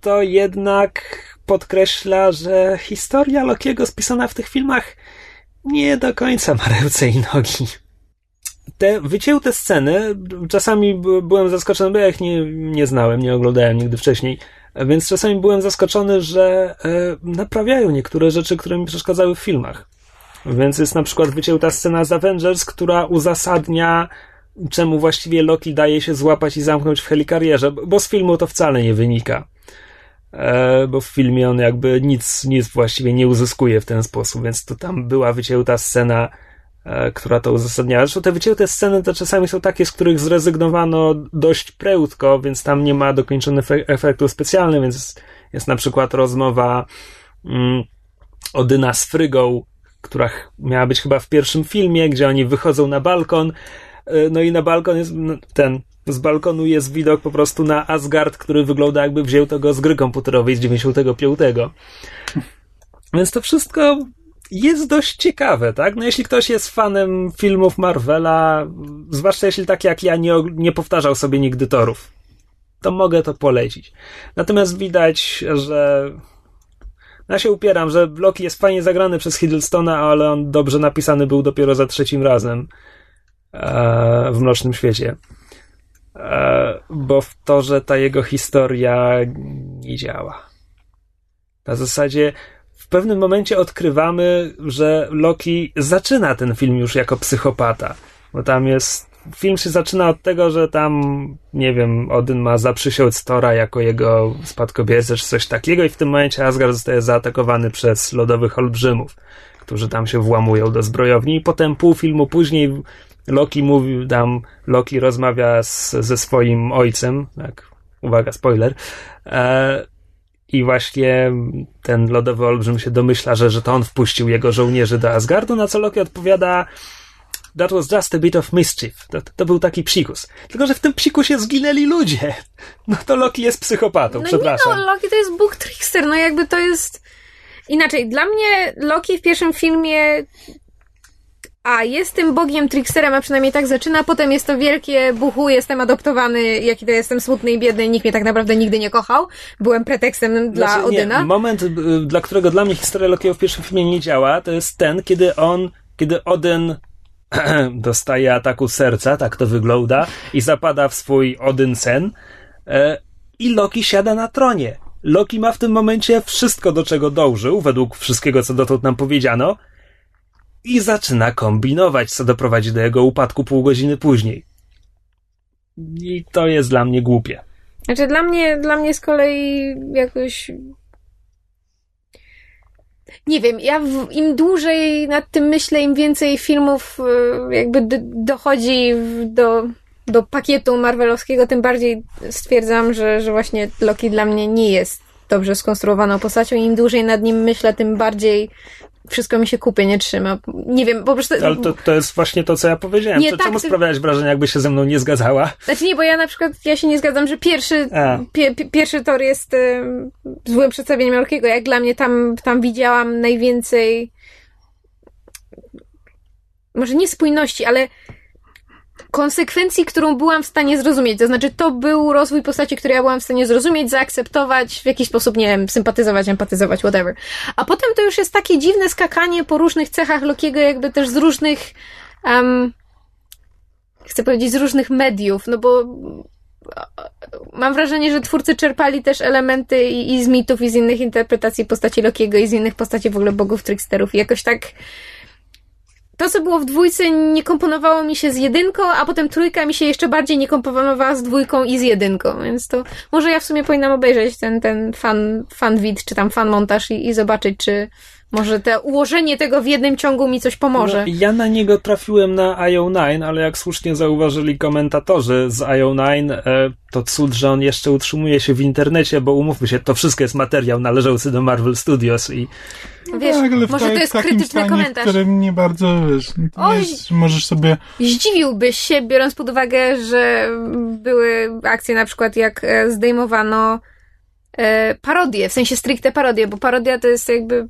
to jednak podkreśla, że historia Lokiego spisana w tych filmach nie do końca ma ręce i nogi. Te wycięte sceny, czasami by- byłem zaskoczony, bo ja ich nie, nie znałem, nie oglądałem nigdy wcześniej, więc czasami byłem zaskoczony, że e, naprawiają niektóre rzeczy, które mi przeszkadzały w filmach. Więc jest na przykład wycięta scena z Avengers, która uzasadnia, czemu właściwie Loki daje się złapać i zamknąć w helikarierze, bo z filmu to wcale nie wynika. E, bo w filmie on jakby nic, nic właściwie nie uzyskuje w ten sposób, więc to tam była wycięta scena, która to uzasadniała. Zresztą te wycięte sceny to czasami są takie, z których zrezygnowano dość prędko, więc tam nie ma dokończonych efe- efektów specjalnych, więc jest na przykład rozmowa mm, Odyna z Frygą, która miała być chyba w pierwszym filmie, gdzie oni wychodzą na balkon, e, no i na balkon jest ten, z balkonu jest widok po prostu na Asgard, który wygląda jakby wziął to go z gry komputerowej z 95. Więc to wszystko jest dość ciekawe, tak? No jeśli ktoś jest fanem filmów Marvela, zwłaszcza jeśli tak jak ja nie, nie powtarzał sobie nigdy torów, to mogę to polecić. Natomiast widać, że Ja się upieram, że Loki jest fajnie zagrany przez Hiddlestona, ale on dobrze napisany był dopiero za trzecim razem e, w Mrocznym Świecie. E, bo w to, że ta jego historia nie działa. Na zasadzie pewnym momencie odkrywamy, że Loki zaczyna ten film już jako psychopata. Bo tam jest. Film się zaczyna od tego, że tam, nie wiem, Odyn ma zaprzysiąc Tora jako jego spadkobiercę czy coś takiego, i w tym momencie Asgard zostaje zaatakowany przez lodowych olbrzymów, którzy tam się włamują do zbrojowni, i potem pół filmu później Loki mówi, tam Loki rozmawia z, ze swoim ojcem, tak, uwaga, spoiler, e, i właśnie ten lodowy olbrzym się domyśla, że, że to on wpuścił jego żołnierzy do Asgardu, na co Loki odpowiada That was just a bit of mischief. To, to był taki psikus. Tylko, że w tym psikusie zginęli ludzie. (laughs) No to Loki jest psychopatą, No przepraszam. nie no, Loki to jest Bóg Trickster, no jakby to jest... Inaczej, dla mnie Loki w pierwszym filmie a jest tym bogiem tricksterem, a przynajmniej tak zaczyna, potem jest to wielkie buchu, jestem adoptowany, jaki to jestem smutny i biedny, nikt mnie tak naprawdę nigdy nie kochał. Byłem pretekstem dla Znaczy, nie, Odyna. moment, y, dla którego dla mnie historia Lokiego w pierwszym filmie nie działa, to jest ten, kiedy on, kiedy Odyn (clears throat) dostaje ataku serca, tak to wygląda, i zapada w swój Odyn sen, e, i Loki siada na tronie. Loki ma w tym momencie wszystko, do czego dążył, według wszystkiego, co dotąd nam powiedziano, i zaczyna kombinować, co doprowadzi do jego upadku pół godziny później. I to jest dla mnie głupie. Znaczy dla mnie, dla mnie z kolei jakoś... Nie wiem, ja w, im dłużej nad tym myślę, im więcej filmów y, jakby dochodzi do, do pakietu marvelowskiego, tym bardziej stwierdzam, że, że właśnie Loki dla mnie nie jest dobrze skonstruowaną postacią. Im dłużej nad nim myślę, tym bardziej wszystko mi się kupie, nie trzyma. Nie wiem, po prostu... Ale to, to jest właśnie to, co ja powiedziałem. Nie, tak, Czemu ty- sprawiałeś wrażenie, jakby się ze mną nie zgadzała? Znaczy nie, bo ja na przykład, ja się nie zgadzam, że pierwszy, pie, pie, pierwszy tor jest y, złym przedstawieniem Lokiego. Jak dla mnie tam, tam widziałam najwięcej może nie spójności, ale konsekwencji, którą byłam w stanie zrozumieć. To znaczy, to był rozwój postaci, który ja byłam w stanie zrozumieć, zaakceptować, w jakiś sposób, nie wiem, sympatyzować, empatyzować, whatever. A potem to już jest takie dziwne skakanie po różnych cechach Lokiego, jakby też z różnych um, chcę powiedzieć, z różnych mediów, no bo mam wrażenie, że twórcy czerpali też elementy i, i z mitów, i z innych interpretacji postaci Lokiego, i z innych postaci w ogóle bogów, tricksterów. I jakoś tak co było w dwójce, nie komponowało mi się z jedynką, a potem trójka mi się jeszcze bardziej nie komponowała z dwójką i z jedynką, więc to może ja w sumie powinnam obejrzeć ten, ten fan, fan vid, czy tam fan montaż i, i zobaczyć, czy może te ułożenie tego w jednym ciągu mi coś pomoże. No, ja na niego trafiłem na IO9, ale jak słusznie zauważyli komentatorzy z IO9, e, to cud, że on jeszcze utrzymuje się w internecie, bo umówmy się, to wszystko jest materiał należący do Marvel Studios i Wiesz, tak, ale może ta- to jest w takim krytyczny stanie, komentarz. w którym nie bardzo, wiesz, no Oj. jest, możesz sobie... Zdziwiłbyś się, biorąc pod uwagę, że były akcje na przykład jak e, zdejmowano e, parodie, w sensie stricte parodie, bo parodia to jest jakby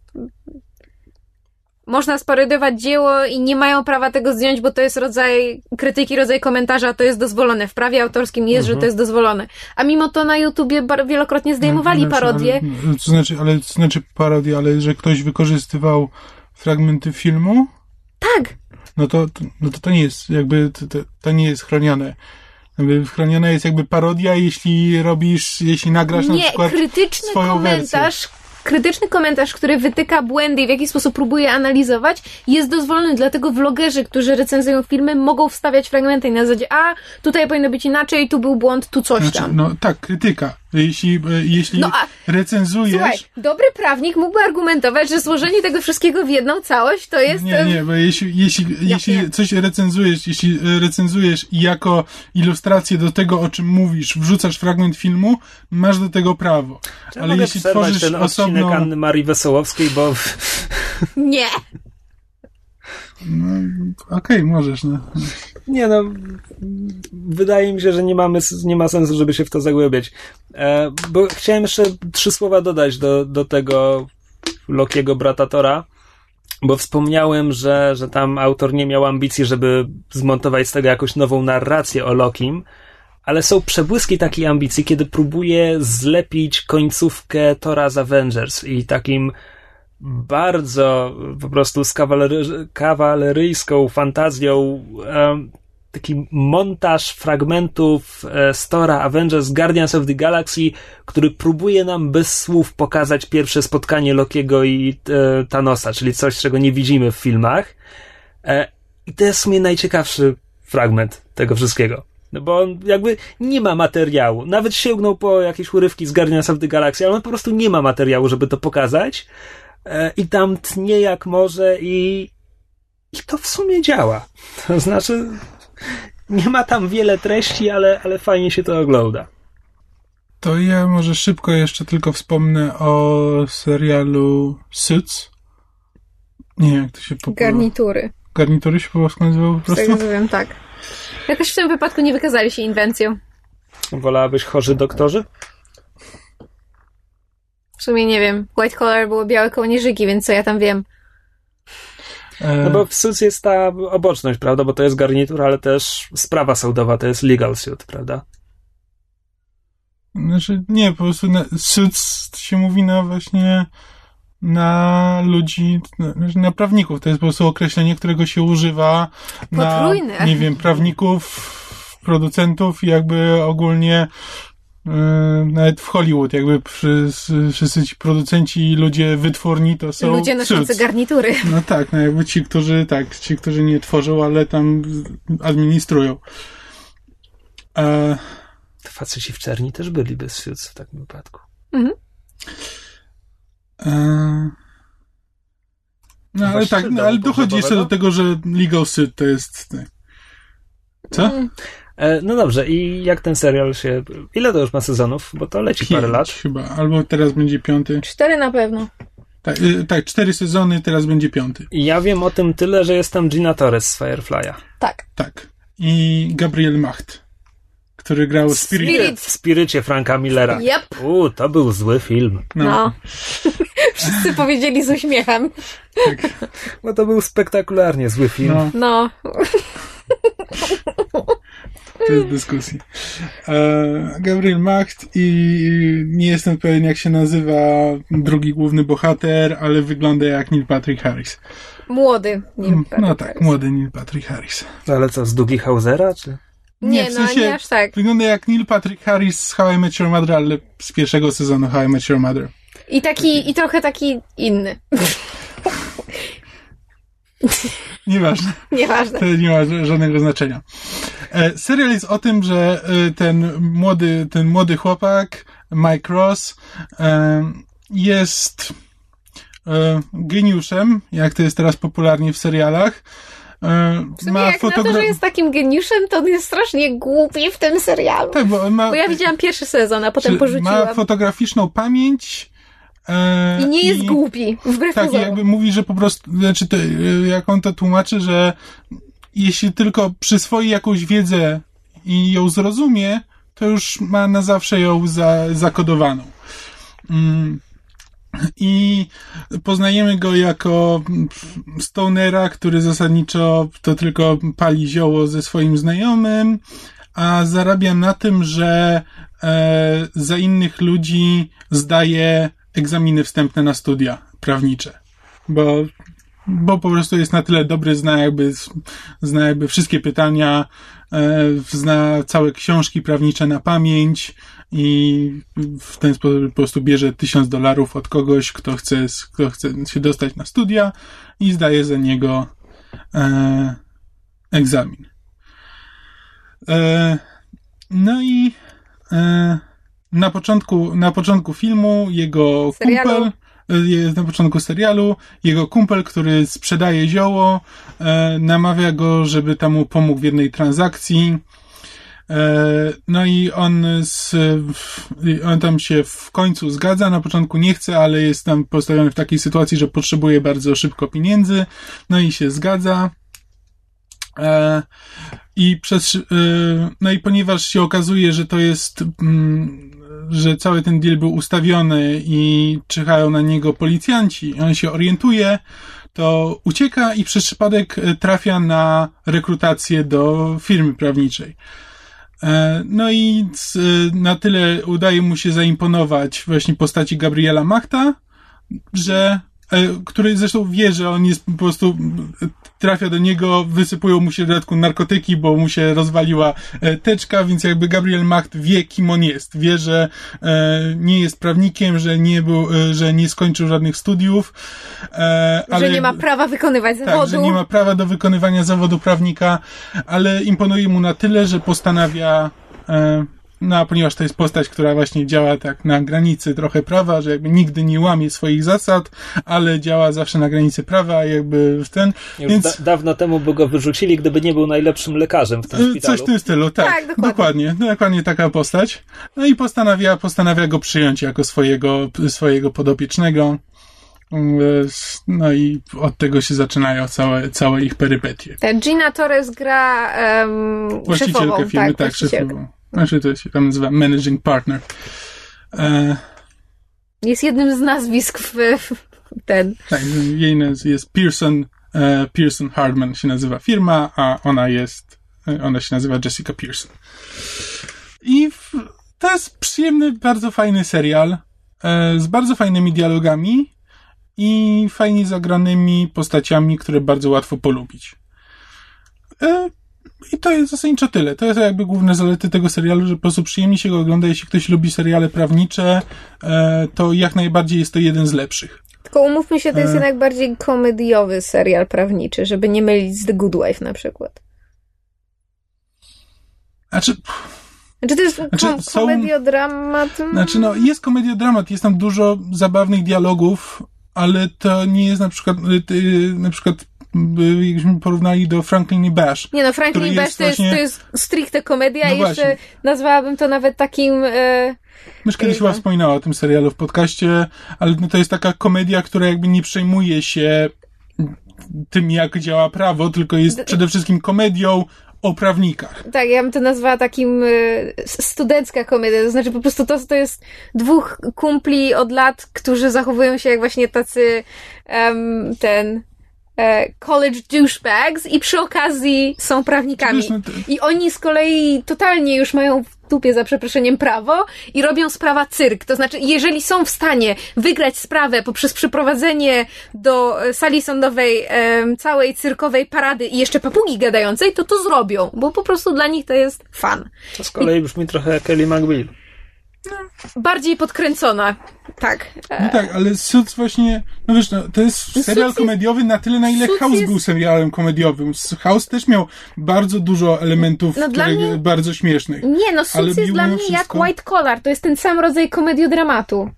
można sparodiować dzieło i nie mają prawa tego zdjąć, bo to jest rodzaj krytyki, rodzaj komentarza, to jest dozwolone. W prawie autorskim jest, że to jest dozwolone. A mimo to na YouTubie wielokrotnie zdejmowali Znaczy, parodie. Ale, to znaczy, ale to znaczy parodia, ale że ktoś wykorzystywał fragmenty filmu, Tak, no to, to, no to, to nie jest jakby, to, to, to nie jest chronione. Chroniona jest jakby parodia, jeśli robisz, jeśli nagrasz na Nie, przykład krytyczny swoją komentarz, krytyczny komentarz, który wytyka błędy i w jakiś sposób próbuje analizować, jest dozwolony, dlatego vlogerzy, którzy recenzują filmy, mogą wstawiać fragmenty na zasadzie, a tutaj powinno być inaczej, tu był błąd, tu coś Znaczy, tam. no tak, krytyka. Jeśli, e, jeśli No a- recenzujesz... Słuchaj, dobry prawnik mógłby argumentować, że złożenie tego wszystkiego w jedną całość to jest... Nie, nie, bo jeśli, jeśli, Ja jeśli wiem. coś recenzujesz, jeśli e, recenzujesz i jako ilustrację do tego, o czym mówisz, wrzucasz fragment filmu, masz do tego prawo. Czy Ale mogę jeśli tworzysz ten osobną... odcinek Anny Marii Wesołowskiej, bo Nie! No, Okej, możesz, no. Nie no, wydaje mi się, że nie mamy, nie ma sensu, żeby się w to zagłębiać. E, bo chciałem jeszcze trzy słowa dodać do, do tego Lokiego brata Tora, bo wspomniałem, że, że tam autor nie miał ambicji, żeby zmontować z tego jakąś nową narrację o Lokim, ale są przebłyski takiej ambicji, kiedy próbuje zlepić końcówkę Tora z Avengers i takim bardzo po prostu z kawalery, kawaleryjską fantazją taki montaż fragmentów e, Stora Avengers Guardians of the Galaxy, który próbuje nam bez słów pokazać pierwsze spotkanie Lokiego i e, Thanosa, czyli coś, czego nie widzimy w filmach. E, I to jest w sumie najciekawszy fragment tego wszystkiego. No bo on jakby nie ma materiału. Nawet sięgnął po jakieś urywki z Guardians of the Galaxy, ale on po prostu nie ma materiału, żeby to pokazać. E, I tam tnie jak może i, i to w sumie działa. (laughs) To znaczy, nie ma tam wiele treści, ale, ale fajnie się to ogląda. To ja może szybko jeszcze tylko wspomnę o serialu Suits. Nie, jak to się po Garnitury. Garnitury się po polsku nazywało po Z tego prostu? co wiem, tak. Jakoś w tym wypadku nie wykazali się inwencją. Wolałabyś chorzy doktorzy? W sumie nie wiem. White collar było białe kołnierzyki, więc co ja tam wiem. E, No bo w Suits jest ta oboczność, prawda? Bo to jest garnitur, ale też sprawa sądowa, to jest legal suit, prawda? Znaczy, nie, po prostu na, Suits się mówi na właśnie na ludzi, na, na prawników. To jest po prostu określenie, którego się używa Potrójne. na, nie wiem, prawników, producentów i jakby ogólnie nawet w Hollywood, jakby przy, wszyscy ci producenci i ludzie wytwórni to są Ludzie noszący Suits. garnitury. No tak, no jakby ci, którzy, tak, ci, którzy nie tworzą, ale tam administrują. E, To faceci w czerni też byli bez Suits w takim wypadku. e, no ale tak, no, ale dochodzi jeszcze do tego, że legal suit to jest... tak. Co? E, no dobrze, i jak ten serial się... Ile to już ma sezonów? Bo to leci parę Pięć lat. chyba, albo teraz będzie piąty. Cztery na pewno. Tak, y, tak, cztery sezony, teraz będzie piąty. Ja wiem o tym tyle, że jestem Gina Torres z Firefly'a. Tak. Tak. I Gabriel Macht, który grał Spirit. Spirit. W Spirycie Franka Millera. Yep. U, to był zły film. No, No. (laughs) Wszyscy powiedzieli z uśmiechem. tak. No to był spektakularnie zły film. No, No. (laughs) to jest dyskusji. E, Gabriel Macht i nie jestem pewien, jak się nazywa drugi główny bohater, ale wygląda jak Neil Patrick Harris. Młody. Nie wiem, No tak, młody Neil Patrick Harris. Ale co, z Dougie Hausera, czy? Nie, w no nie aż tak. Wygląda jak Neil Patrick Harris z How I Met Your Mother, ale z pierwszego sezonu How I Met Your Mother. I taki, i trochę taki inny. (laughs) Nieważne. Nieważne. To nie ma żadnego znaczenia. E, serial jest o tym, że e, ten młody, ten młody chłopak, Mike Ross, e, jest e, geniuszem, jak to jest teraz popularnie w serialach. E, W sumie jak na to, fotogra- że jest takim geniuszem, to on jest strasznie głupi w tym serialu. Tak, bo ma, Bo ja widziałam pierwszy sezon, a potem czy- ma porzuciłam. fotograficzną pamięć. E, I nie jest głupi, wbrew Tak, i pozorom. jakby mówi, że po prostu, znaczy, to, y, jak on to tłumaczy, że jeśli tylko przyswoi jakąś wiedzę i ją zrozumie, to już ma na zawsze ją za, zakodowaną. Mm. I poznajemy go jako stonera, który zasadniczo to tylko pali zioło ze swoim znajomym, a zarabia na tym, że e, za innych ludzi zdaje egzaminy wstępne na studia prawnicze. Bo, bo po prostu jest na tyle dobry, zna jakby, zna jakby wszystkie pytania, e, zna całe książki prawnicze na pamięć i w ten sposób po prostu bierze tysiąc dolarów od kogoś, kto chce, kto chce się dostać na studia i zdaje za niego e, egzamin. E, no i e, na początku, na początku filmu jego Serialu. kumpel, jest na początku serialu, jego kumpel, który sprzedaje zioło, e, namawia go, żeby tam mu pomógł w jednej transakcji. E, No i on, z, on tam się w końcu zgadza, na początku nie chce, ale jest tam postawiony w takiej sytuacji, że potrzebuje bardzo szybko pieniędzy, no i się zgadza. E, I przez, e, no i ponieważ się okazuje, że to jest, mm, że cały ten deal był ustawiony i czyhają na niego policjanci, on się orientuje, to ucieka i przez przypadek e, trafia na rekrutację do firmy prawniczej. E, no i c- na tyle udaje mu się zaimponować właśnie postaci Gabriela Machta, że e, który zresztą wie, że on jest po prostu trafia do niego, wysypują mu się w dodatku narkotyki, bo mu się rozwaliła e, teczka, więc jakby Gabriel Macht wie, kim on jest. Wie, że e, nie jest prawnikiem, że nie był, e, że nie skończył żadnych studiów. Ale Że nie ma prawa wykonywać tak, zawodu. że nie ma prawa do wykonywania zawodu prawnika, ale imponuje mu na tyle, że postanawia, no a ponieważ to jest postać, która właśnie działa tak na granicy trochę prawa, że jakby nigdy nie łamie swoich zasad, ale działa zawsze na granicy prawa, jakby w ten, Już więc da, dawno temu by go wyrzucili, gdyby nie był najlepszym lekarzem w tym e, szpitalu. coś w tym stylu, tak, Tak, dokładnie. dokładnie, dokładnie taka postać. No i postanawia, postanawia go przyjąć jako swojego, swojego podopiecznego. Mm, No i od tego się zaczynają całe, całe ich perypetie. Ta Gina Torres gra um, Właścicielka szefową. firmy, tak, tak, właścicielkę. szefową. Znaczy to się tam nazywa managing partner. E, Jest jednym z nazwisk w, ten. tak, jej jest Pearson, e, Pearson Hardman się nazywa firma, a ona jest, e, ona się nazywa Jessica Pearson. I w, to jest przyjemny, bardzo fajny serial e, z bardzo fajnymi dialogami i fajnie zagranymi postaciami, które bardzo łatwo polubić. E, I to jest zasadniczo tyle. To jest jakby główne zalety tego serialu, że po prostu przyjemnie się go ogląda. Jeśli ktoś lubi seriale prawnicze, e, to jak najbardziej jest to jeden z lepszych. Tylko umówmy się, to jest E. jednak bardziej komediowy serial prawniczy, żeby nie mylić z The Good Wife na przykład. Znaczy, Znaczy to jest Znaczy, kom- są- komediodramat. Znaczy, no, jest komediodramat, jest tam dużo zabawnych dialogów, ale to nie jest na przykład, y, na przykład, jakbyśmy porównali do Franklin i Bash. Nie no, Franklin który Bash jest to jest, właśnie- to jest stricte komedia No i jeszcze właśnie. nazwałabym to nawet takim... E, Mysz kiedyś Chyba. wspominała o tym serialu w podcaście, ale no, to jest taka komedia, która jakby nie przejmuje się tym, jak działa prawo, tylko jest przede wszystkim komedią o prawnikach. tak, ja bym to nazwała takim s- studencka komedia, to znaczy po prostu to, to jest dwóch kumpli od lat, którzy zachowują się jak właśnie tacy em, ten college douchebags i przy okazji są prawnikami. I oni z kolei totalnie już mają w dupie za przeproszeniem prawo i robią sprawa cyrk. To znaczy, jeżeli są w stanie wygrać sprawę poprzez przyprowadzenie do e, sali sądowej em, całej cyrkowej parady i jeszcze papugi gadającej, to to zrobią, bo po prostu dla nich to jest fan. To z kolei brzmi trochę jak Ellie McBeal. Bardziej podkręcona. Tak. No tak, ale Suits właśnie, no wiesz, no, to jest serial jest- komediowy na tyle, na ile House jest- był serialem komediowym. House też miał bardzo dużo elementów No dla które, mnie- bardzo śmiesznych. Nie, no Suits jest dla mnie wszystko- jak White Collar. To jest ten sam rodzaj komediodramatu.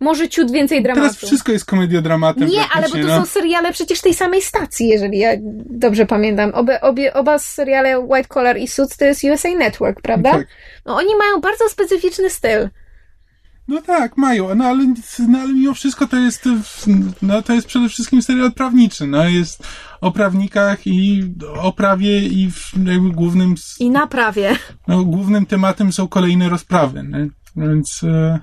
Może ciut więcej dramatu. Teraz wszystko jest komediodramatem. Nie, ale bo to no. są seriale przecież tej samej stacji, jeżeli ja dobrze pamiętam. Obie, obie, oba seriale White Collar i Suits to jest USA Network, prawda? Tak. No oni mają bardzo specyficzny styl. No tak, mają, no ale, no ale mimo wszystko to jest, no to jest przede wszystkim serial prawniczy, no jest o prawnikach i o prawie i w- jakby głównym, I naprawie. no, głównym tematem są kolejne rozprawy, więc e,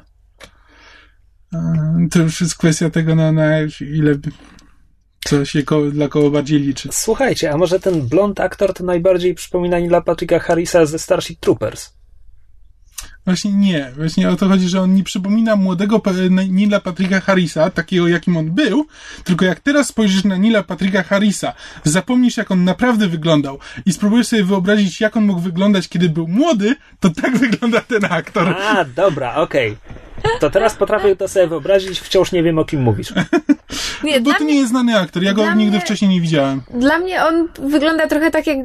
to już jest kwestia tego, no, na ile co się koło, dla kogo bardziej liczy. Słuchajcie, a może ten blond aktor to najbardziej przypomina Nila Patricka Harrisa ze Starship Troopers? Właśnie nie. Właśnie o to chodzi, że on nie przypomina młodego Nila Patricka Harrisa, takiego jakim on był, tylko jak teraz spojrzysz na Nila Patricka Harrisa, zapomnisz jak on naprawdę wyglądał i spróbujesz sobie wyobrazić, jak on mógł wyglądać, kiedy był młody, to tak (laughs) wygląda ten aktor. A, dobra, okej. To teraz potrafię to sobie wyobrazić, wciąż nie wiem o kim mówisz. (laughs) Nie, Bo dla, to mnie, nie jest znany aktor, ja go nigdy mnie- wcześniej nie widziałem. dla mnie on wygląda trochę tak jak...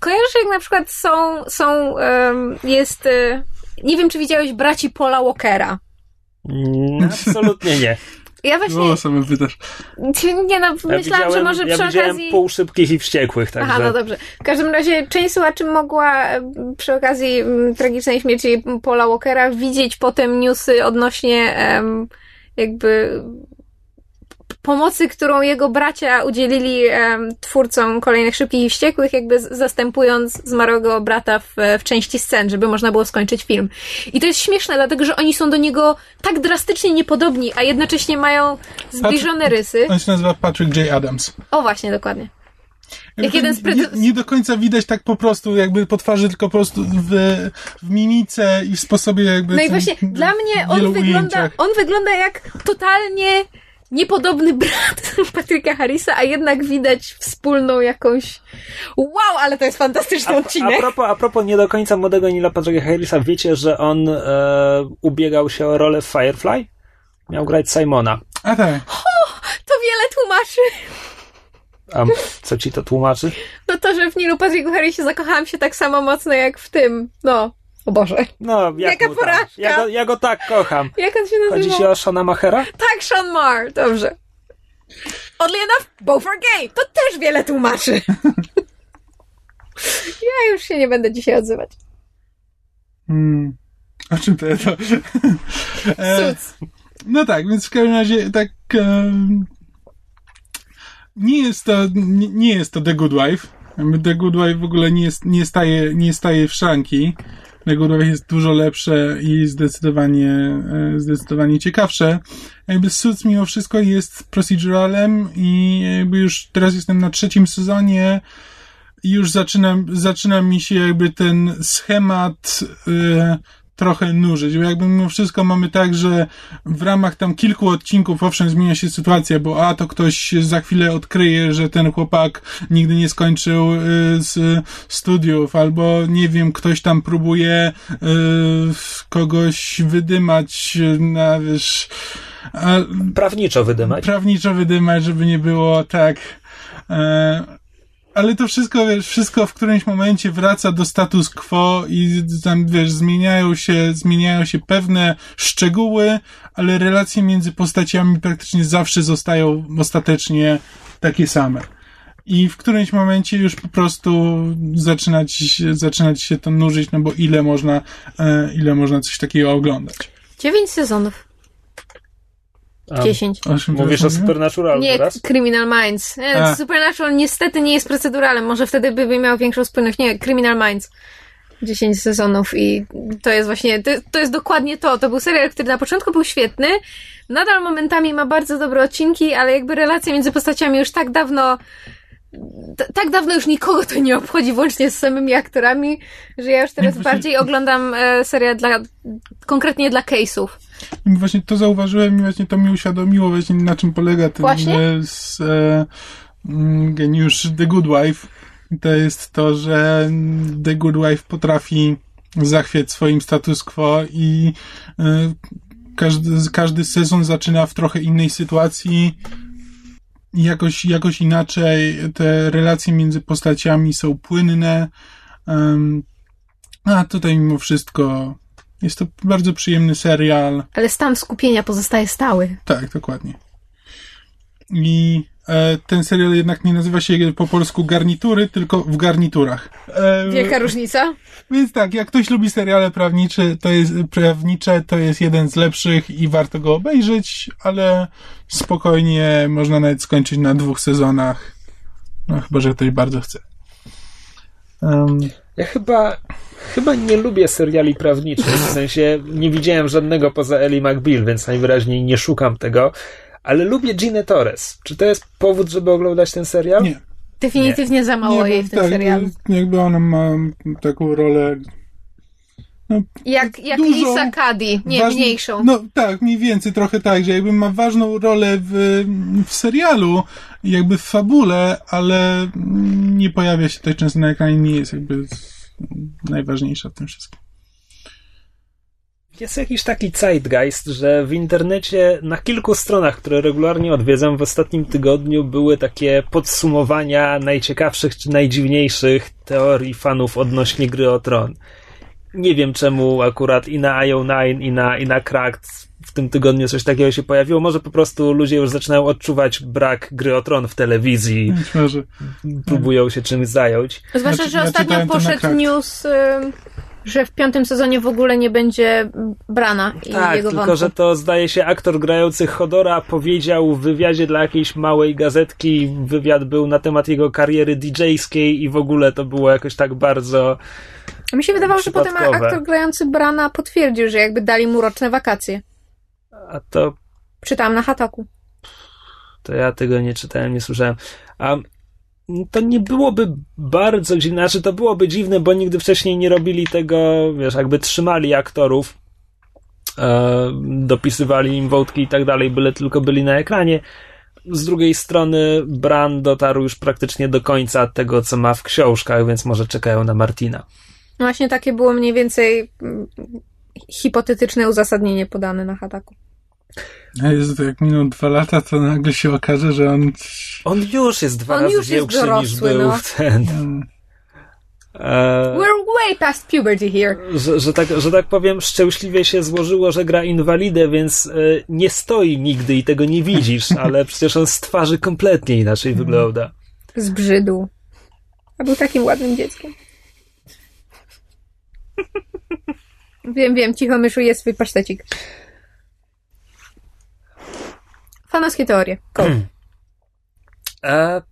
Kojarzysz jak na przykład są, są jest... e, Nie wiem, czy widziałeś braci Paula Walkera. Mm, Absolutnie nie. Ja właśnie... O, same pytasz. Nie no, Ja myślałam, widziałem, że może ja przy widziałem okazji... pół szybkich i wściekłych, także... Aha, no dobrze. W każdym razie część słuchaczy mogła przy okazji m, tragicznej śmierci Paula Walkera widzieć potem newsy odnośnie em, jakby pomocy, którą jego bracia udzielili em, twórcom kolejnych Szybkich i Wściekłych, jakby zastępując zmarłego brata w, w części scen, żeby można było skończyć film. I to jest śmieszne, dlatego że oni są do niego tak drastycznie niepodobni, a jednocześnie mają zbliżone rysy. On się nazywa Patrick J. Adams. O właśnie, dokładnie. Jak jeden z nie, nie do końca widać tak po prostu, jakby po twarzy, tylko po prostu w, w mimice i w sposobie jakby... No i właśnie dla mnie on wygląda, ujęciach. on wygląda jak totalnie niepodobny brat (laughs) Patryka Harrisa, a jednak widać wspólną jakąś... Wow, ale to jest fantastyczny A, odcinek. a, propos, a propos nie do końca młodego Nila Patricka Harrisa, wiecie, że on e, ubiegał się o rolę w Firefly? Miał grać Simona. A tak. To wiele tłumaczy. A co ci to tłumaczy? No to, że w Nilu Patricku Harrisie zakochałam się tak samo mocno jak w tym. No, o Boże. No, jak Jaka mu porażka. Ja go, ja go tak kocham. Jak on się Chodzi nazywa? ci o Shona Machera? Tak, Sean Marr. Dobrze. Oddly enough, both are gay. To też wiele tłumaczy. (laughs) ja już się nie będę dzisiaj odzywać. Hmm. O czym to jest? e, no tak, więc w każdym razie tak... em, nie jest to, nie, nie jest to The Good Wife. The Good Wife w ogóle nie, jest, nie, staje, nie staje w szranki. Wife jest dużo lepsze i zdecydowanie, e, zdecydowanie ciekawsze. Jakby Suits mimo wszystko jest proceduralem i jakby już teraz jestem na trzecim sezonie i już zaczyna, zaczyna mi się jakby ten schemat e, trochę nużyć, bo jakby mimo wszystko mamy tak, że w ramach tam kilku odcinków owszem zmienia się sytuacja, bo a to ktoś za chwilę odkryje, że ten chłopak nigdy nie skończył y, z studiów, albo nie wiem, ktoś tam próbuje y, kogoś wydymać na wiesz, a, Prawniczo wydymać. prawniczo wydymać, żeby nie było tak. E, ale to wszystko, wiesz, wszystko w którymś momencie wraca do status quo i tam, wiesz, zmieniają się, zmieniają się pewne szczegóły, ale relacje między postaciami praktycznie zawsze zostają ostatecznie takie same. I w którymś momencie już po prostu zaczynać, zaczynać się to nużyć, no bo ile można, e, ile można coś takiego oglądać. Dziewięć sezonów. A, Dziesięć. O czym mówisz o? Supernatural Nie, teraz? Criminal Minds. Nie. Supernatural niestety nie jest proceduralem. Może wtedy by, miał większą spójność. Nie, Criminal Minds. 10 sezonów i to jest właśnie, to, to jest dokładnie to. To był serial, który na początku był świetny, nadal momentami ma bardzo dobre odcinki, ale jakby relacje między postaciami już tak dawno tak dawno już nikogo to nie obchodzi, włącznie z samymi aktorami, że ja już teraz bardziej oglądam e, serial dla, konkretnie dla case'ów. I Właśnie to zauważyłem i właśnie to mi uświadomiło właśnie na czym polega ten Właśnie? e, z, e, mm, geniusz The Good Wife. To jest to, że The Good Wife potrafi zachwiać swoim status quo i e, każdy, każdy sezon zaczyna w trochę innej sytuacji jakoś, jakoś inaczej te relacje między postaciami są płynne. Em, a tutaj mimo wszystko jest to bardzo przyjemny serial. Ale stan skupienia pozostaje stały. Tak, dokładnie. I ten serial jednak nie nazywa się po polsku garnitury, tylko w garniturach. E, Wielka różnica. Więc tak, jak ktoś lubi seriale prawnicze, to jest prawnicze, to jest jeden z lepszych i warto go obejrzeć, ale spokojnie można nawet skończyć na dwóch sezonach. No chyba, że ktoś bardzo chce. Um, Ja chyba, chyba nie lubię seriali prawniczych, w sensie nie widziałem żadnego poza Ellie McBeal, więc najwyraźniej nie szukam tego, ale lubię Ginę Torres. Czy to jest powód, żeby oglądać ten serial? nie. Definitywnie za mało nie, jej bo w tym tak, serialu. Jakby ona ma taką rolę Jak, jak Dużą, Lisa Cuddy, nie, ważną- mniejszą. No tak, mniej więcej trochę tak, że jakby ma ważną rolę w, w serialu, jakby w fabule, ale nie pojawia się tak często na ekranie, nie jest jakby najważniejsza w tym wszystkim. Jest jakiś taki zeitgeist, że w internecie na kilku stronach, które regularnie odwiedzam w ostatnim tygodniu, były takie podsumowania najciekawszych czy najdziwniejszych teorii fanów odnośnie gry o tron. Nie wiem czemu akurat i na IO9 i na, i na Cracked w tym tygodniu coś takiego się pojawiło. Może po prostu ludzie już zaczynają odczuwać brak gry o tron w telewizji, Być może. próbują się czymś zająć. Zwłaszcza, Znaczy, że ja ostatnio poszedł news, ym, że w piątym sezonie w ogóle nie będzie Brana i Tak, jego tylko wątku. że to zdaje się aktor grający Hodora powiedział w wywiadzie dla jakiejś małej gazetki, wywiad był na temat jego kariery DJ-skiej i w ogóle to było jakoś tak bardzo... A mi się wydawało, że potem aktor grający Brana potwierdził, że jakby dali mu roczne wakacje. A to, Czytałam na Hataku. to ja tego nie czytałem, nie słyszałem. A to nie byłoby bardzo dziwne, znaczy to byłoby dziwne, bo nigdy wcześniej nie robili tego, wiesz, jakby trzymali aktorów, e, dopisywali im wątki i tak dalej, byle tylko byli na ekranie. Z drugiej strony Bran dotarł już praktycznie do końca tego, co ma w książkach, więc może czekają na Martina. No właśnie takie było mniej więcej mm, hipotetyczne uzasadnienie podane na Hataku. A jest jak miną dwa lata, to nagle się okaże, że on... On już jest dwa On razy już jest większy niż dorosły, był no. ten. Mm, E, We're way past puberty here. że, że, tak, że tak powiem, szczęśliwie się złożyło, że gra inwalidę, więc e, nie stoi nigdy i tego nie widzisz, (laughs) ale przecież on z twarzy kompletnie inaczej wygląda. Zbrzydł. A był takim ładnym dzieckiem. (laughs) wiem, wiem, cicho myszu jest swój pasztecik. Fanowskie teorie. Go. E,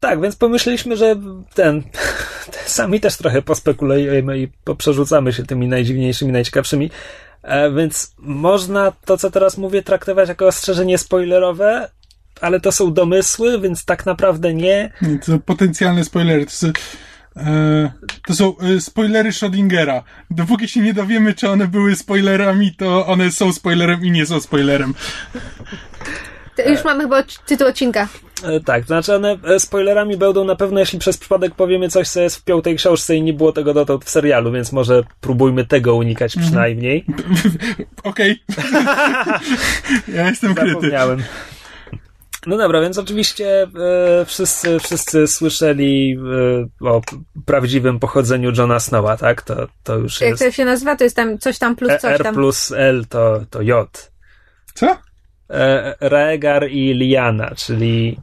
tak, więc pomyśleliśmy, że ten. (laughs) Sami też trochę pospekulujemy i poprzerzucamy się tymi najdziwniejszymi, najciekawszymi. E, więc można to, co teraz mówię, traktować jako ostrzeżenie spoilerowe, ale to są domysły, więc tak naprawdę nie. Nie, to są potencjalne spoilery. To są, e, to są e, spoilery Schrödingera. Dopóki się nie dowiemy, czy one były spoilerami, to one są spoilerem i nie są spoilerem. To już mamy chyba tytuł odcinka. E, tak, to znaczy one e, spoilerami będą na pewno, jeśli przez przypadek powiemy coś, co jest w piątej książce i nie było tego dotąd w serialu, więc może próbujmy tego unikać przynajmniej. (laughs) Okej. (laughs) ja jestem kryty. Zapomniałem. No dobra, więc oczywiście e, wszyscy, wszyscy słyszeli e, o prawdziwym pochodzeniu Johna Snowa, tak? To, to już Jak jest. to się nazywa, to jest tam coś tam plus E- coś R tam. plus L to, to J. Co? E, Rhaegar i Liana, czyli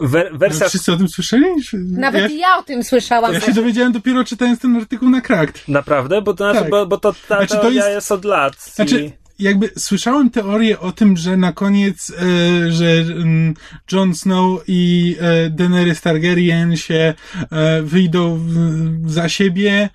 wer- wersja. Wszyscy o tym słyszeli? Nawet ja, ja o tym słyszałam. ja się dowiedziałem dopiero czytając ten artykuł na Krakt. Naprawdę? Bo to, znaczy, Tak. bo, bo to ta Znaczy, to teoria jest- jest... od lat. Znaczy, i... jakby słyszałem teorię o tym, że na koniec, e, że mm, Jon Snow i e, Daenerys Targaryen się e, wyjdą w, za siebie,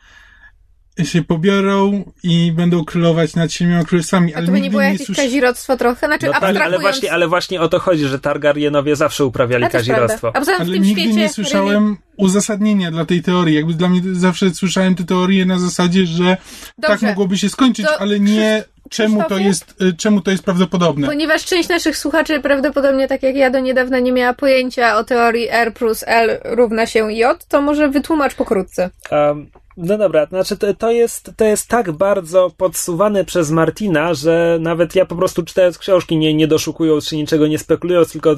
się pobiorą i będą królować nad siedmioma królestwami, A ale to by nie było nie jakieś kazirodztwo trochę? Znaczy, No tak, abstrahując... ale właśnie, ale właśnie o to chodzi, że Targaryenowie zawsze uprawiali A, kazirodztwo. A poza tym w Ale tym nigdy świecie... nie słyszałem uzasadnienia dla tej teorii. Jakby dla mnie zawsze słyszałem tę teorię na zasadzie, że tak Dobrze. mogłoby się skończyć, To ale nie czemu to jest, y, czemu to jest prawdopodobne. Ponieważ część naszych słuchaczy prawdopodobnie, tak jak ja do niedawna, nie miała pojęcia o teorii R plus L równa się J, to może wytłumacz pokrótce. Um, no dobra, znaczy to, to, jest, to jest tak bardzo podsuwane przez Martina, że nawet ja po prostu czytając książki, nie, nie doszukując się niczego, nie spekulując, tylko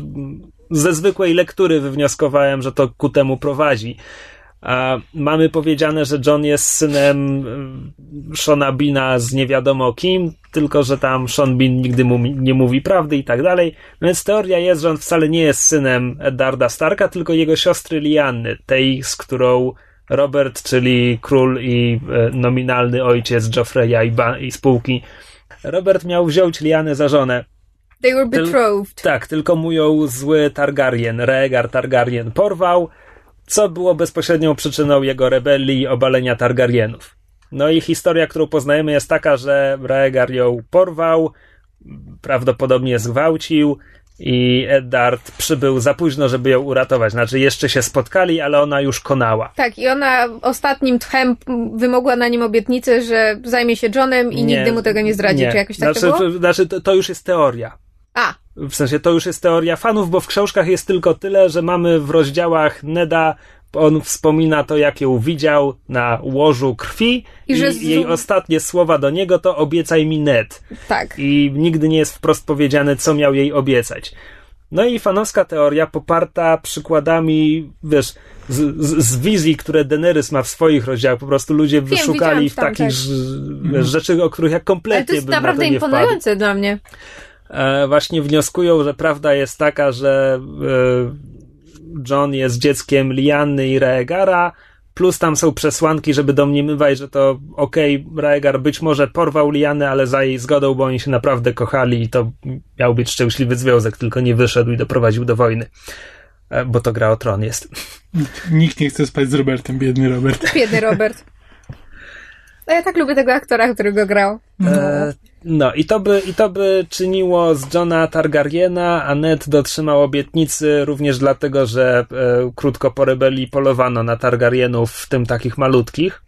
ze zwykłej lektury wywnioskowałem, że to ku temu prowadzi. A mamy powiedziane, że John jest synem y, Shona Bina z nie wiadomo kim, tylko że tam Sean Bean nigdy mu nie mówi prawdy i tak dalej. Więc teoria jest, że on wcale nie jest synem Eddarda Starka, tylko jego siostry Lianny, tej, z którą Robert, czyli król i e, nominalny ojciec Joffreya i, ba- i spółki. Robert miał wziąć Lianę za żonę. They were Tyl- betrothed. Tak, tylko mu ją zły Targaryen, Rhaegar Targaryen porwał, co było bezpośrednią przyczyną jego rebelii i obalenia Targaryenów. No i historia, którą poznajemy jest taka, że Rhaegar ją porwał, prawdopodobnie zgwałcił i Eddard przybył za późno, żeby ją uratować. Znaczy jeszcze się spotkali, ale ona już konała. Tak, i ona ostatnim tchem wymogła na nim obietnicę, że zajmie się Johnem i Nie, nigdy mu tego nie zdradzi. nie. Czy jakoś tak znaczy, to Znaczy, to, to już jest teoria. A, W sensie to już jest teoria fanów, bo w książkach jest tylko tyle, że mamy w rozdziałach Neda, on wspomina to, jak ją widział na łożu krwi I i, z- jej ostatnie słowa do niego to obiecaj mi Ned. tak. I nigdy nie jest wprost powiedziane, co miał jej obiecać. No i fanowska teoria poparta przykładami, wiesz, z, z, z wizji, które Daenerys ma w swoich rozdziałach. Po prostu ludzie wyszukali widziałam w tam, takich tak. rzeczy, o których ja kompletnie to jest bym na naprawdę to nie wpadł imponujące dla mnie. e, właśnie wnioskują, że prawda jest taka, że e, John jest dzieckiem Lianny i Raegara, plus tam są przesłanki, żeby domniemywać, że to okej, Raegar być może porwał Lianę, ale za jej zgodą, bo oni się naprawdę kochali i to miał być szczęśliwy związek, tylko nie wyszedł i doprowadził do wojny. E, Bo to gra o tron jest. Nikt nie chce spać z Robertem, biedny Robert. Biedny Robert. A ja tak lubię tego aktora, który go grał. E, no i to, by, i to by czyniło z Johna Targaryena, a Ned dotrzymał obietnicy również dlatego, że e, krótko po rebelii polowano na Targaryenów, w tym takich malutkich.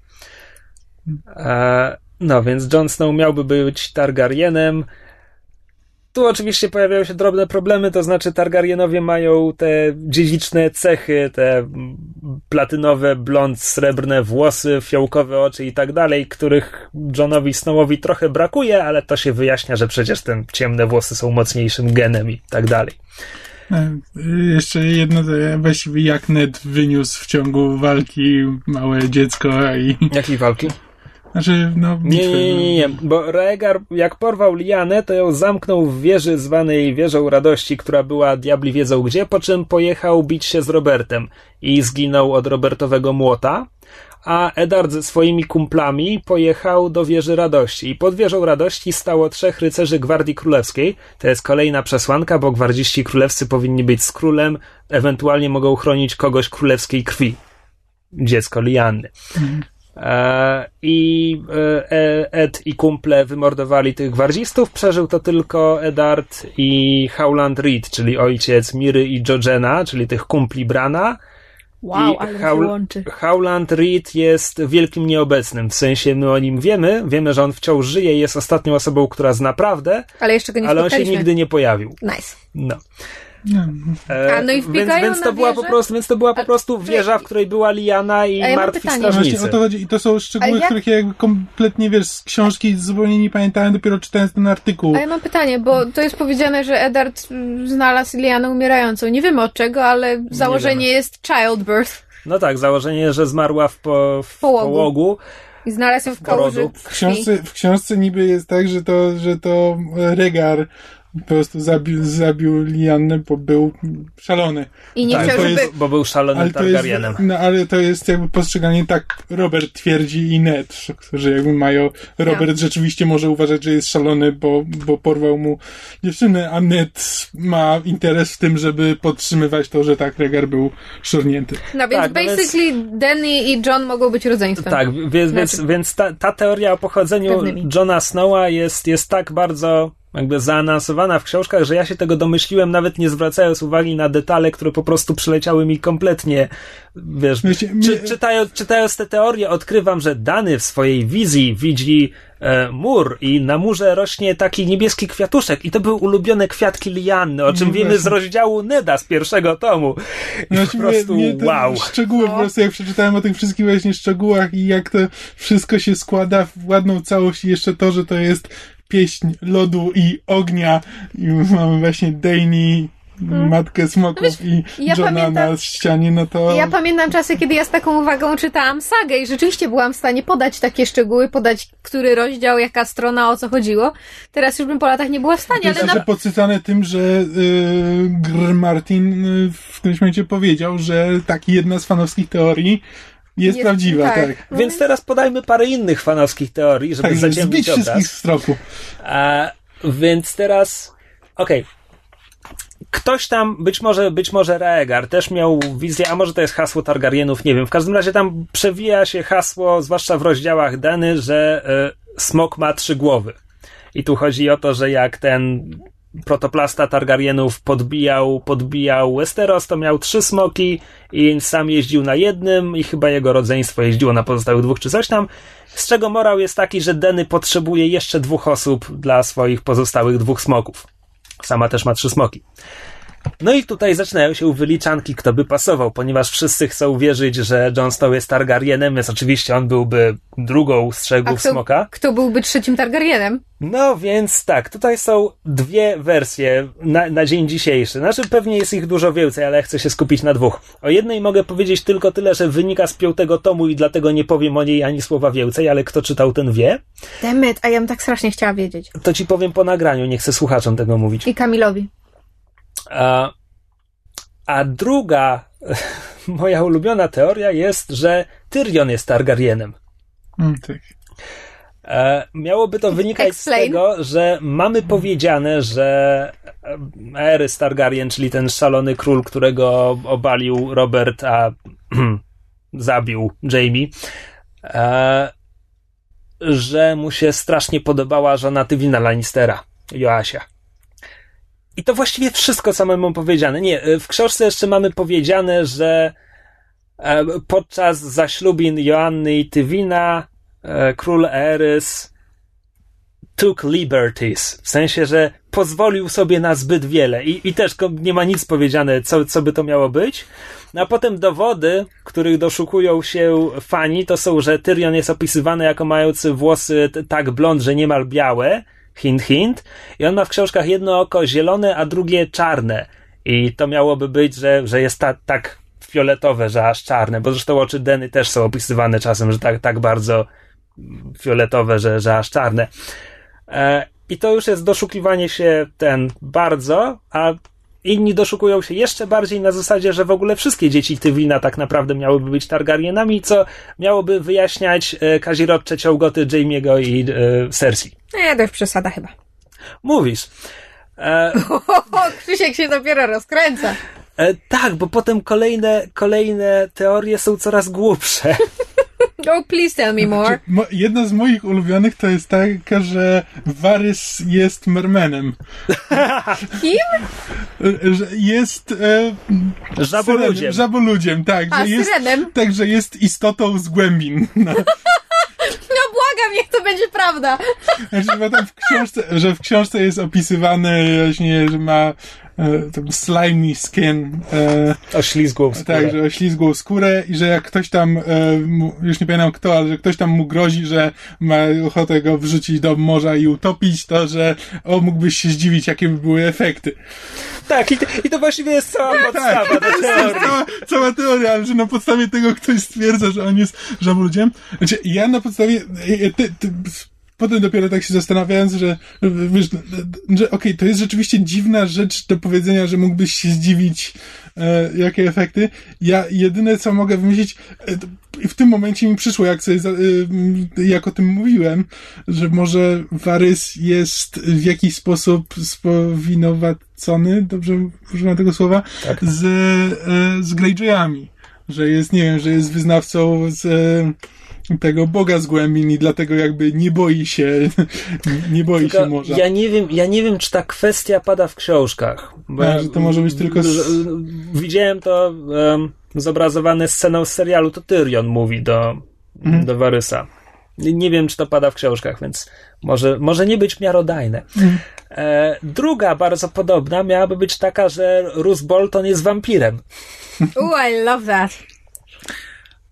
E, no więc Jon Snow miałby być Targaryenem. Tu oczywiście pojawiają się drobne problemy, to znaczy Targaryenowie mają te dziedziczne cechy, te platynowe, blond, srebrne włosy, fiołkowe oczy i tak dalej, których Johnowi Snowowi trochę brakuje, ale to się wyjaśnia, że przecież te ciemne włosy są mocniejszym genem i tak dalej. E, Jeszcze jedno, właściwie jak Ned wyniósł w ciągu walki małe dziecko i... Jakiej walki? Znaczy, no, Nie, bitwy. nie, nie, nie, bo Rhaegar jak porwał Lianę, to ją zamknął w wieży zwanej Wieżą Radości, która była diabli wiedzą gdzie, po czym pojechał bić się z Robertem i zginął od Robertowego młota, a Eddard ze swoimi kumplami pojechał do Wieży Radości i pod Wieżą Radości stało trzech rycerzy Gwardii Królewskiej. To jest kolejna przesłanka, bo gwardziści królewscy powinni być z królem, ewentualnie mogą chronić kogoś królewskiej krwi. Dziecko Lianny. E, I e, Ed i kumple wymordowali tych gwardzistów. Przeżył to tylko Eddard i Howland Reed, czyli ojciec Miry i Jojena, czyli tych kumpli Brana. Wow, I ale łączy. Howland Reed jest wielkim nieobecnym. W sensie my o nim wiemy. Wiemy, że on wciąż żyje i jest ostatnią osobą, która zna prawdę, Ale jeszcze go nie ale on się nigdy nie pojawił. Nice. No. No. E, A, no i więc, więc to na była po prostu, więc to była po prostu wieża, w której była Liana i ja martwi. Właśnie strażnicy. o to chodzi i to są szczegóły, A jak- których ja jakby kompletnie, wiesz, z książki zupełnie nie pamiętałem, dopiero czytając ten artykuł. A ja mam pytanie, bo to jest powiedziane, że Eddard mm, znalazł Lianę umierającą. Nie wiemy od czego, ale założenie jest childbirth. No tak, założenie, że zmarła w, po, w Połogu. połogu. I znalazł ją w kałuży W książce, w książce niby jest tak, że to, że to Regar po prostu zabił, zabił Liannę, bo był szalony. I nie Tak, chciał, żeby... jest- Bo był szalonym Ale to, jest, Targaryenem. no, ale to jest jakby postrzeganie tak Robert twierdzi i Ned, którzy jakby mają Robert rzeczywiście może uważać, że jest szalony, bo, bo porwał mu dziewczynę, a Ned ma interes w tym, żeby podtrzymywać to, że tak Regar był szurnięty. No więc Tak, no więc- basically Danny i John mogą być rodzeństwem. Tak, więc, więc, Znaczy- więc ta, ta teoria o pochodzeniu Pewnymi. Johna Snowa jest, jest tak bardzo jakby zaanonsowana w książkach, że ja się tego domyśliłem, nawet nie zwracając uwagi na detale, które po prostu przyleciały mi kompletnie, wiesz, Wiecie, czy, mnie- czytając, czytając te teorie odkrywam, że Dany w swojej wizji widzi e, mur i na murze rośnie taki niebieski kwiatuszek i to były ulubione kwiatki lianny, o czym No wiemy właśnie. z rozdziału Neda z pierwszego tomu. I Znaczy, po prostu mnie, mnie wow. Szczegóły No. po prostu, jak przeczytałem o tych wszystkich właśnie szczegółach i jak to wszystko się składa w ładną całość i jeszcze to, że to jest pieśń lodu i ognia i mamy właśnie Dani, matkę smoków No wiesz, i ja Johna pamiętam- na ścianie, no to... Ja pamiętam czasy, kiedy ja z taką uwagą czytałam sagę i rzeczywiście byłam w stanie podać takie szczegóły, podać który rozdział, jaka strona, o co chodziło. Teraz już bym po latach nie była w stanie, To jest ale jeszcze na... podsycane tym, że y, Gr Martin y, w którymś momencie powiedział, że taki jedna z fanowskich teorii jest, Jest- prawdziwa, tak. tak. Tak, Więc teraz podajmy parę innych fanowskich teorii, żeby żeby zaciemnić zbić wszystkich obraz. z tropu. A, więc teraz, okej. Ktoś tam, być może, być może Rhaegar też miał wizję, a może to jest hasło Targaryenów, nie wiem. W każdym razie tam przewija się hasło, zwłaszcza w rozdziałach Dany, że y, smok ma trzy głowy. I tu chodzi o to, że jak ten protoplasta Targaryenów podbijał, podbijał Westeros, to miał trzy smoki i sam jeździł na jednym i chyba jego rodzeństwo jeździło na pozostałych dwóch czy coś tam. Z czego morał jest taki, że Denny potrzebuje jeszcze dwóch osób dla swoich pozostałych dwóch smoków. Sama też ma trzy smoki. No i tutaj zaczynają się wyliczanki, kto by pasował, ponieważ wszyscy chcą wierzyć, że Jon Snow jest Targaryenem, więc oczywiście on byłby drugą z strzegów kto, smoka. kto byłby trzecim Targaryenem? No więc tak, tutaj są dwie wersje na, na dzień dzisiejszy. Znaczy pewnie jest ich dużo więcej, ale ja chcę się skupić na dwóch. O jednej mogę powiedzieć tylko tyle, że wynika z piątego tomu i dlatego nie powiem o niej ani słowa więcej, ale kto czytał ten wie. Demet, a ja bym tak strasznie chciała wiedzieć. To ci powiem po nagraniu, nie chcę słuchaczom tego mówić. I Kamilowi. A, a druga (laughs) moja ulubiona teoria jest, że Tyrion jest Targaryenem. Mm, tak. E, miałoby to (laughs) wynikać Explain. z tego, że mamy powiedziane, że Aerys Targaryen, czyli ten szalony król, którego obalił Robert, a (clears throat) zabił Jamie, e, że mu się strasznie podobała żona Tywina Lannistera, Joasia. I to właściwie wszystko, co mamy powiedziane. Nie, w książce jeszcze mamy powiedziane, że e, podczas zaślubin Joanny i Tywina e, król Eris took liberties. W sensie, że pozwolił sobie na zbyt wiele. I, i też nie ma nic powiedziane, co, co by to miało być. No a potem dowody, których doszukują się fani, to są, że Tyrion jest opisywany jako mający włosy tak blond, że niemal białe. Hint, hint. I on ma w książkach jedno oko zielone, a drugie czarne. I to miałoby być, że, że jest ta, tak fioletowe, że aż czarne, bo zresztą oczy Deny też są opisywane czasem, że tak, tak bardzo fioletowe, że, że aż czarne. E, I to już jest doszukiwanie się ten bardzo, a inni doszukują się jeszcze bardziej na zasadzie, że w ogóle wszystkie dzieci Tywina tak naprawdę miałyby być Targaryenami, co miałoby wyjaśniać e, kazirodcze ciągoty Jamie'ego i e, Cersei. Nie, to już przesada chyba. Mówisz. E... (laughs) Krzysiek się dopiero rozkręca. E, tak, bo potem kolejne, kolejne teorie są coraz głupsze. (laughs) Oh, please tell me more. Jedna z moich ulubionych to jest taka, że Varys jest mermenem. (laughs) Kim? Że jest e, żaboludziem. żaboludziem, tak. A, że jest, syrenem? Tak, że jest istotą z głębin. (laughs) No. No błagam, niech to będzie prawda. Znaczy, bo tam w książce, że w książce jest opisywany właśnie, że ma e, slimy skin. E, oślizgłą skórę. Tak, że oślizgłą skórę i że jak ktoś tam, e, już nie pamiętam kto, ale że ktoś tam mu grozi, że ma ochotę go wrzucić do morza i utopić, to że o, mógłbyś się zdziwić, jakie by były efekty. Tak, i to, i to właściwie jest cała tak, podstawa tak, do teorii. Cała, cała teoria, ale że na podstawie tego ktoś stwierdza, że on jest żaboludziem. Znaczy, ja na podstawie, ty, ty, potem dopiero tak się zastanawiając, że, wiesz, że okej, okay, to jest rzeczywiście dziwna rzecz do powiedzenia, że mógłbyś się zdziwić, e, jakie efekty. Ja jedyne, co mogę wymyślić, e, w tym momencie mi przyszło, jak sobie, e, jak o tym mówiłem, że może Warys jest w jakiś sposób spowinowacony, dobrze używam tego słowa, tak. z, e, z Greyjoyami. Że jest, nie wiem, że jest wyznawcą z, e, tego Boga z głębin i dlatego jakby nie boi się, (laughs) nie boi tylko się morza. Ja nie wiem, ja nie wiem, czy ta kwestia pada w książkach. Bo A, że to może być tylko... Z... Widziałem to um, zobrazowane sceną z serialu, to Tyrion mówi do, mhm. do Warysa. Nie wiem, czy to pada w książkach, więc może, może nie być miarodajne. Mhm. E, druga, bardzo podobna, miałaby być taka, że Roose Bolton jest wampirem. Oh, I love that.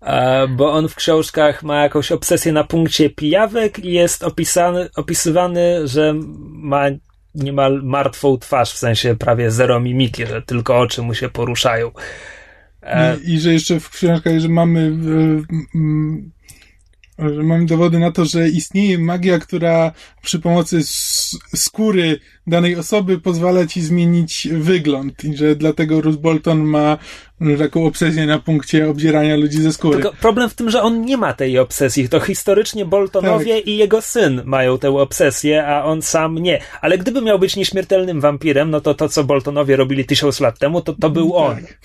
E, bo on w książkach ma jakąś obsesję na punkcie pijawek i jest opisany, opisywany, że ma niemal martwą twarz, w sensie prawie zero mimiki, że tylko oczy mu się poruszają. E, I, i że jeszcze w książkach, że mamy że mamy dowody na to, że istnieje magia, która przy pomocy skóry danej osoby pozwala ci zmienić wygląd i że dlatego Ruth Bolton ma taką obsesję na punkcie obdzierania ludzi ze skóry. Tylko problem w tym, że on nie ma tej obsesji. To historycznie Boltonowie tak. i jego syn mają tę obsesję, a on sam nie. Ale gdyby miał być nieśmiertelnym wampirem, no to to, co Boltonowie robili tysiąc lat temu, to to był tak.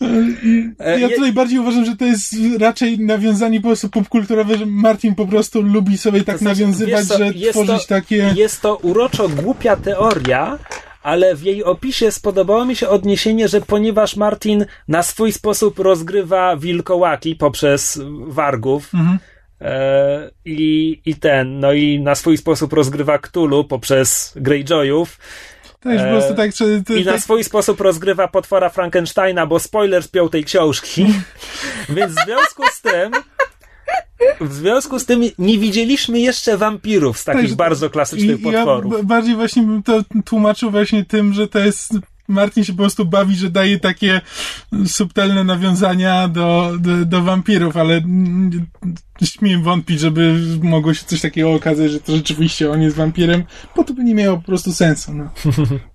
On. Ja tutaj bardziej uważam, że to jest raczej nawiązanie po prostu popkulturowe, że Martin po prostu lubi sobie tak to znaczy, nawiązywać, to, że tworzyć to, takie... Jest to uroczo głupia teoria, ale w jej opisie spodobało mi się odniesienie, że ponieważ Martin na swój sposób rozgrywa wilkołaki poprzez wargów, mhm. e, i, i ten, no i na swój sposób rozgrywa Cthulhu poprzez Greyjoyów, tak, po prostu tak, czy, I na swój sposób rozgrywa potwora Frankensteina, bo spoiler z piątej książki. (laughs) Więc w związku z tym w związku z tym nie widzieliśmy jeszcze wampirów z takich tak, bardzo klasycznych i, potworów. Ja bardziej właśnie bym to tłumaczył właśnie tym, że to jest Martin się po prostu bawi, że daje takie subtelne nawiązania do, do, do wampirów, ale śmiem wątpić, żeby mogło się coś takiego okazać, że to rzeczywiście on jest wampirem, bo to by nie miało po prostu sensu. No,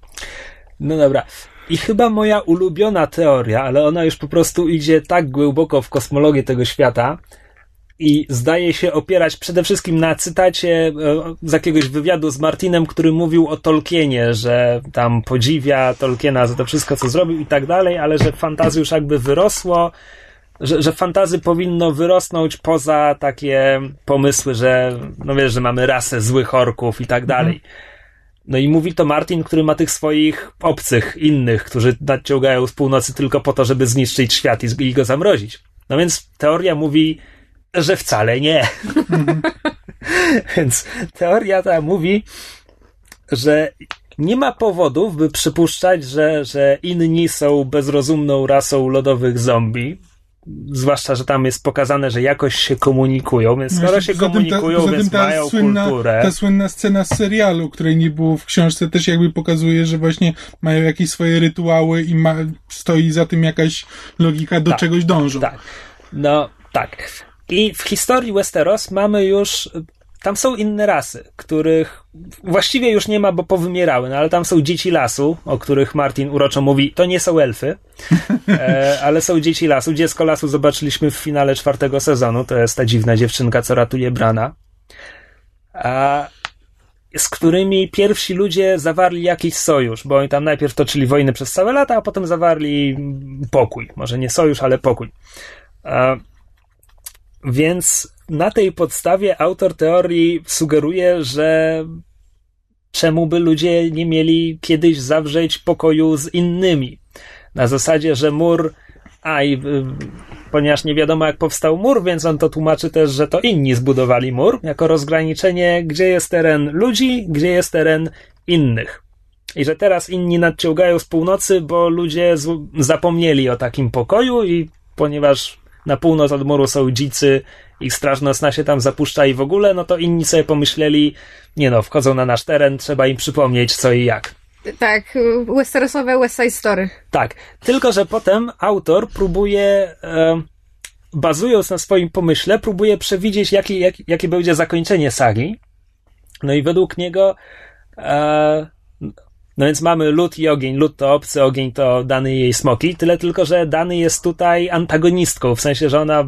(laughs) no dobra. I chyba moja ulubiona teoria, ale ona już po prostu idzie tak głęboko w kosmologię tego świata, i zdaje się opierać przede wszystkim na cytacie e, z jakiegoś wywiadu z Martinem, który mówił o Tolkienie, że tam podziwia Tolkiena za to wszystko, co zrobił i tak dalej, ale że fantazji już jakby wyrosło że, że fantazy powinno wyrosnąć poza takie pomysły, że no wiesz, że mamy rasę złych orków i tak Mhm. dalej. No i mówi to Martin, który ma tych swoich obcych, innych, którzy nadciągają z północy tylko po to, żeby zniszczyć świat i, i go zamrozić. No więc teoria mówi, że wcale nie. więc teoria ta mówi, że nie ma powodów, by przypuszczać, że, że inni są bezrozumną rasą lodowych zombie. Zwłaszcza, że tam jest pokazane, że jakoś się komunikują, więc skoro się Poza tym ta- komunikują, więc ta mają słynna, kulturę. Ta słynna scena z serialu, której nie było w książce, też jakby pokazuje, że właśnie mają jakieś swoje rytuały i ma, stoi za tym jakaś logika, do Tak. czegoś dążą. Tak. No, tak. I w historii Westeros mamy już. Tam są inne rasy, których właściwie już nie ma, bo powymierały, no ale tam są dzieci lasu, o których Martin uroczo mówi, to nie są elfy, (laughs) e, ale są dzieci lasu. Dziecko lasu zobaczyliśmy w finale czwartego sezonu, to jest ta dziwna dziewczynka, co ratuje Brana. A z którymi pierwsi ludzie zawarli jakiś sojusz, bo oni tam najpierw toczyli wojnę przez całe lata, a potem zawarli pokój. Może nie sojusz, ale pokój. A, więc na tej podstawie autor teorii sugeruje, że czemu by ludzie nie mieli kiedyś zawrzeć pokoju z innymi? Na zasadzie, że mur. A i y, ponieważ nie wiadomo, jak powstał mur, więc on to tłumaczy też, że to inni zbudowali mur, jako rozgraniczenie, gdzie jest teren ludzi, gdzie jest teren innych. I że teraz inni nadciągają z północy, bo ludzie zapomnieli o takim pokoju i ponieważ na północ od muru są dzicy, ich straż nocna się tam zapuszcza i w ogóle, no to inni sobie pomyśleli, nie no, wchodzą na nasz teren, trzeba im przypomnieć co i jak. Tak, westerosowe West Side Story. Tak, tylko że potem autor próbuje, e, bazując na swoim pomyśle, próbuje przewidzieć, jaki, jak, jakie będzie zakończenie sagi. No i według niego, e, no więc mamy lód i ogień. Lód to obcy, ogień to dany jej smoki. Tyle tylko, że dany jest tutaj antagonistką, w sensie, że ona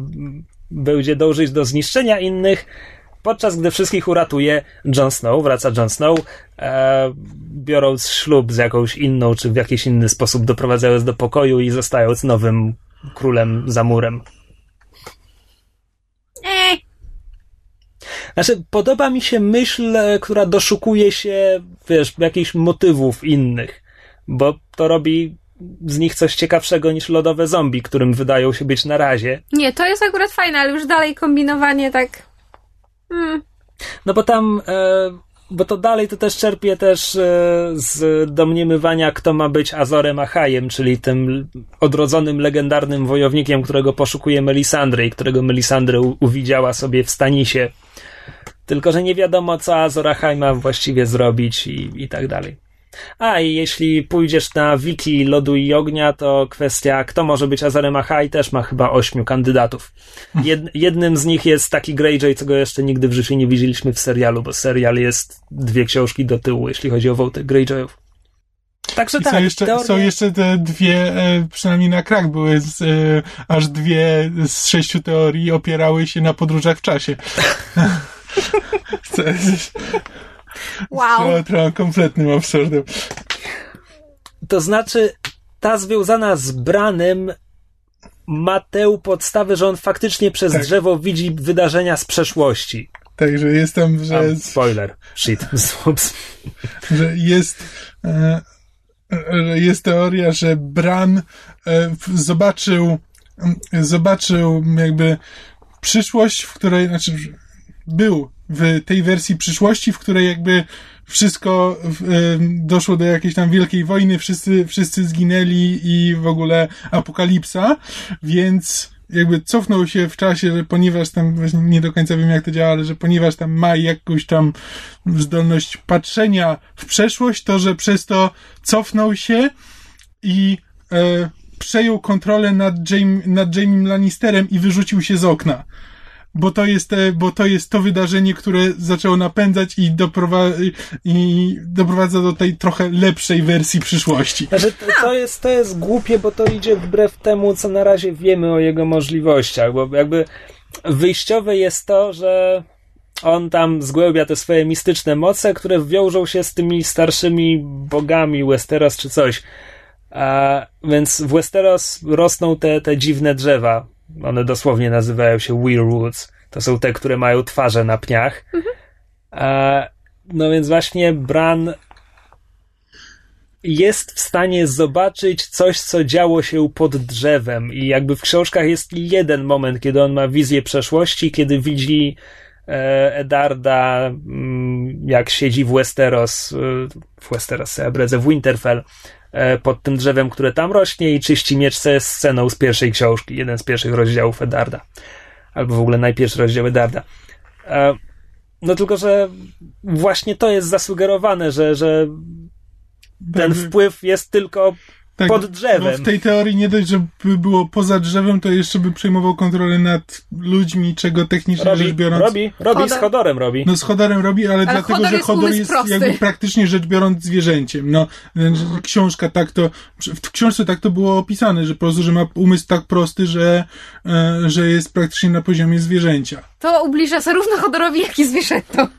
będzie dążyć do zniszczenia innych, podczas gdy wszystkich uratuje Jon Snow, wraca Jon Snow, e, biorąc ślub z jakąś inną, czy w jakiś inny sposób doprowadzając do pokoju i zostając nowym królem za murem. Eee, Znaczy, podoba mi się myśl, e, która doszukuje się, wiesz, jakichś motywów innych, bo to robi z nich coś ciekawszego niż lodowe zombie, którym wydają się być na razie. nie, to jest akurat fajne, ale już dalej kombinowanie tak... Hmm. No bo tam, e, bo to dalej to też czerpie też e, z domniemywania, kto ma być Azorem Achajem, czyli tym odrodzonym, legendarnym wojownikiem, którego poszukuje Melisandry i którego Melisandry u- uwidziała sobie w Stanisie. Tylko, że nie wiadomo, co Azor Ahai ma właściwie zrobić i, i tak dalej. A i jeśli pójdziesz na wiki lodu i ognia, to kwestia, kto może być Azorem Ahai, też ma chyba ośmiu kandydatów. Jed, jednym z nich jest taki Greyjoy, co go jeszcze nigdy w życiu nie widzieliśmy w serialu, bo serial jest dwie książki do tyłu, jeśli chodzi o wątek Greyjoyów. Także I tak, są, jeszcze, teoria- są jeszcze te dwie, e, przynajmniej na krak były, z, e, aż dwie z sześciu teorii opierały się na podróżach w czasie. (laughs) Co jest Wow. trochę, trochę kompletnym absurdem. To znaczy, ta związana z Branem ma tę podstawę, że on faktycznie przez Tak. drzewo widzi wydarzenia z przeszłości. Także jest tam, że, A, spoiler. Shit. (laughs) Że jest, e, że jest teoria, że Bran e, zobaczył, zobaczył jakby przyszłość, w której, znaczy był w tej wersji przyszłości, w której jakby wszystko doszło do jakiejś tam wielkiej wojny, wszyscy, wszyscy zginęli i w ogóle apokalipsa, więc jakby cofnął się w czasie, że ponieważ tam właśnie nie do końca wiem jak to działa, ale że ponieważ tam ma jakąś tam zdolność patrzenia w przeszłość, to że przez to cofnął się i e, przejął kontrolę nad, Jaime, nad Jamiem Lannisterem i wyrzucił się z okna. Bo to jest, te, bo to jest to wydarzenie, które zaczęło napędzać i, doprowa- i doprowadza do tej trochę lepszej wersji przyszłości. Znaczy, to, to, jest, to jest głupie, bo to idzie wbrew temu, co na razie wiemy o jego możliwościach, bo jakby wyjściowe jest to, że on tam zgłębia te swoje mistyczne moce, które wiążą się z tymi starszymi bogami Westeros czy coś. A, więc w Westeros rosną te, te dziwne drzewa, One dosłownie nazywają się Weirwoods. To są te, które mają twarze na pniach. E, no więc właśnie Bran jest w stanie zobaczyć coś, co działo się pod drzewem. I jakby w książkach jest jeden moment, kiedy on ma wizję przeszłości, kiedy widzi e, Edarda, mm, jak siedzi w Westeros, e, w Westeros, ja bredzę, w Winterfell, pod tym drzewem, które tam rośnie i czyści miecz ze sceną z pierwszej książki, jeden z pierwszych rozdziałów Edarda. Albo w ogóle najpierwszy rozdział Edarda. E, no tylko, że właśnie to jest zasugerowane, że, że ten Tak, wpływ jest tylko tak, pod drzewem. W tej teorii nie dość, żeby było poza drzewem, to jeszcze by przejmował kontrolę nad ludźmi, czego technicznie rzecz robi, biorąc... robi, robi z Hodor. Hodorem robi. No z Hodorem robi, ale, dlatego, Hodor że jest Hodor jest prosty. jakby praktycznie rzecz biorąc zwierzęciem. No, książka tak to, w książce tak to było opisane, że po prostu, że ma umysł tak prosty, że, e, że jest praktycznie na poziomie zwierzęcia. To ubliża zarówno Hodorowi, jak i zwierzętom. (laughs)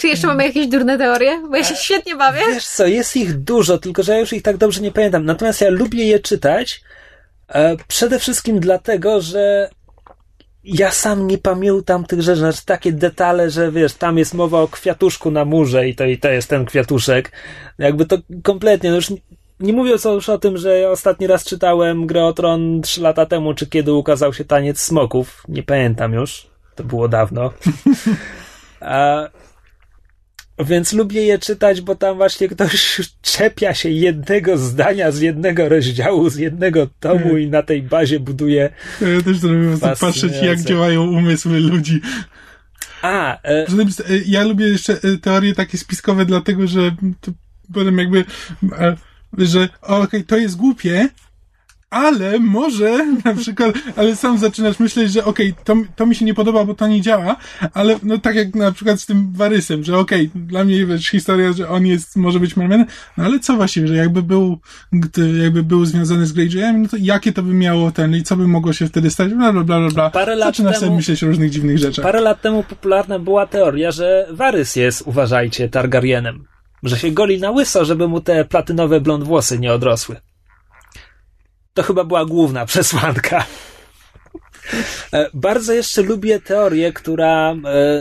Czy jeszcze mamy jakieś durne teorie? Bo ja się świetnie bawię. Wiesz co, jest ich dużo, tylko że ja już ich tak dobrze nie pamiętam. Natomiast ja lubię je czytać e, przede wszystkim dlatego, że ja sam nie pamiętam tych rzeczy, znaczy takie detale, że wiesz, tam jest mowa o kwiatuszku na murze i to, i to jest ten kwiatuszek. Jakby to kompletnie, no już nie, nie mówiąc już o tym, że ja ostatni raz czytałem Grę o Tron 3 lata temu, czy kiedy ukazał się Taniec Smoków, nie pamiętam już, to było dawno. A, (laughs) więc lubię je czytać, bo tam właśnie ktoś czepia się jednego zdania z jednego rozdziału, z jednego tomu i na tej bazie buduje. Ja też to lubię patrzeć, jak działają umysły ludzi. A, e, e, Ja lubię jeszcze e, teorie takie spiskowe, dlatego że to potem jakby, e, że okej, to jest głupie, ale może (laughs) na przykład, ale sam zaczynasz myśleć, że okej, to, to mi się nie podoba, bo to nie działa, ale no tak jak na przykład z tym Warysem, że okej, dla mnie wiesz, historia, że on jest, może być Mermanem, no ale co właściwie, że jakby był, gdy, jakby był związany z Greyjoyem, no to jakie to by miało ten, i co by mogło się wtedy stać, bla bla bla bla. Parę lat Zaczynasz temu- sobie myśleć o różnych dziwnych rzeczach. parę lat temu popularna była teoria, że Varys jest, uważajcie, Targaryenem. Że się goli na łyso, żeby mu te platynowe blond włosy nie odrosły. To chyba była główna przesłanka. E, Bardzo jeszcze lubię teorię, która e,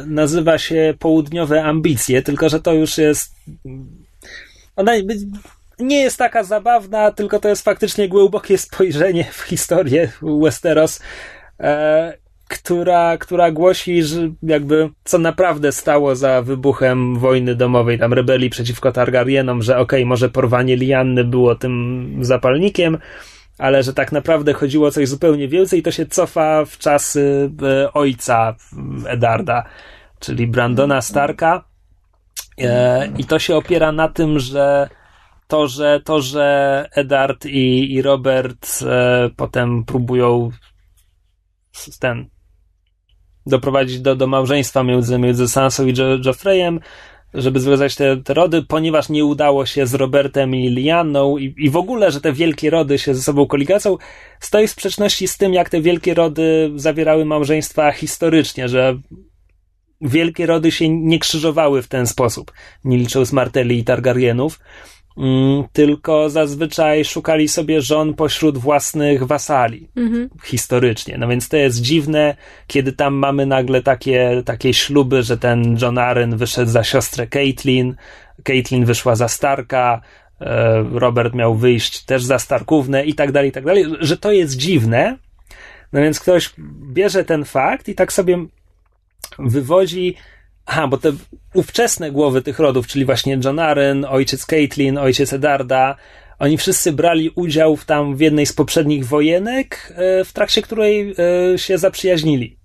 nazywa się Południowe Ambicje, tylko że to już jest. Ona nie jest taka zabawna, tylko to jest faktycznie głębokie spojrzenie w historię Westeros, e, która, która głosi, że jakby co naprawdę stało za wybuchem wojny domowej, tam rebelii przeciwko Targaryenom, że okej, może porwanie Lianny było tym zapalnikiem, ale że tak naprawdę chodziło o coś zupełnie więcej i to się cofa w czasy e, ojca Edarda, czyli Brandona Starka. E, I to się opiera na tym, że to, że, to, że Eddard i, i Robert e, potem próbują ten doprowadzić do, do małżeństwa między, między Sansą i jo, Joffreyem, żeby związać te, te rody, ponieważ nie udało się z Robertem i Lianą i, i w ogóle, że te wielkie rody się ze sobą koligacją, stoi w sprzeczności z tym, jak te wielkie rody zawierały małżeństwa historycznie, że wielkie rody się nie krzyżowały w ten sposób, nie licząc Martelli i Targaryenów, tylko zazwyczaj szukali sobie żon pośród własnych wasali Mhm. historycznie. No więc to jest dziwne, kiedy tam mamy nagle takie, takie śluby, że ten John Arryn wyszedł za siostrę Caitlin, Caitlin wyszła za Starka, e, Robert miał wyjść też za Starkównę i tak dalej, i tak dalej, że to jest dziwne. No więc ktoś bierze ten fakt i tak sobie wywodzi Aha, bo te ówczesne głowy tych rodów, czyli właśnie John Arryn, ojciec Caitlin, ojciec Edarda, oni wszyscy brali udział w tam w jednej z poprzednich wojenek, e, w trakcie której e, się zaprzyjaźnili.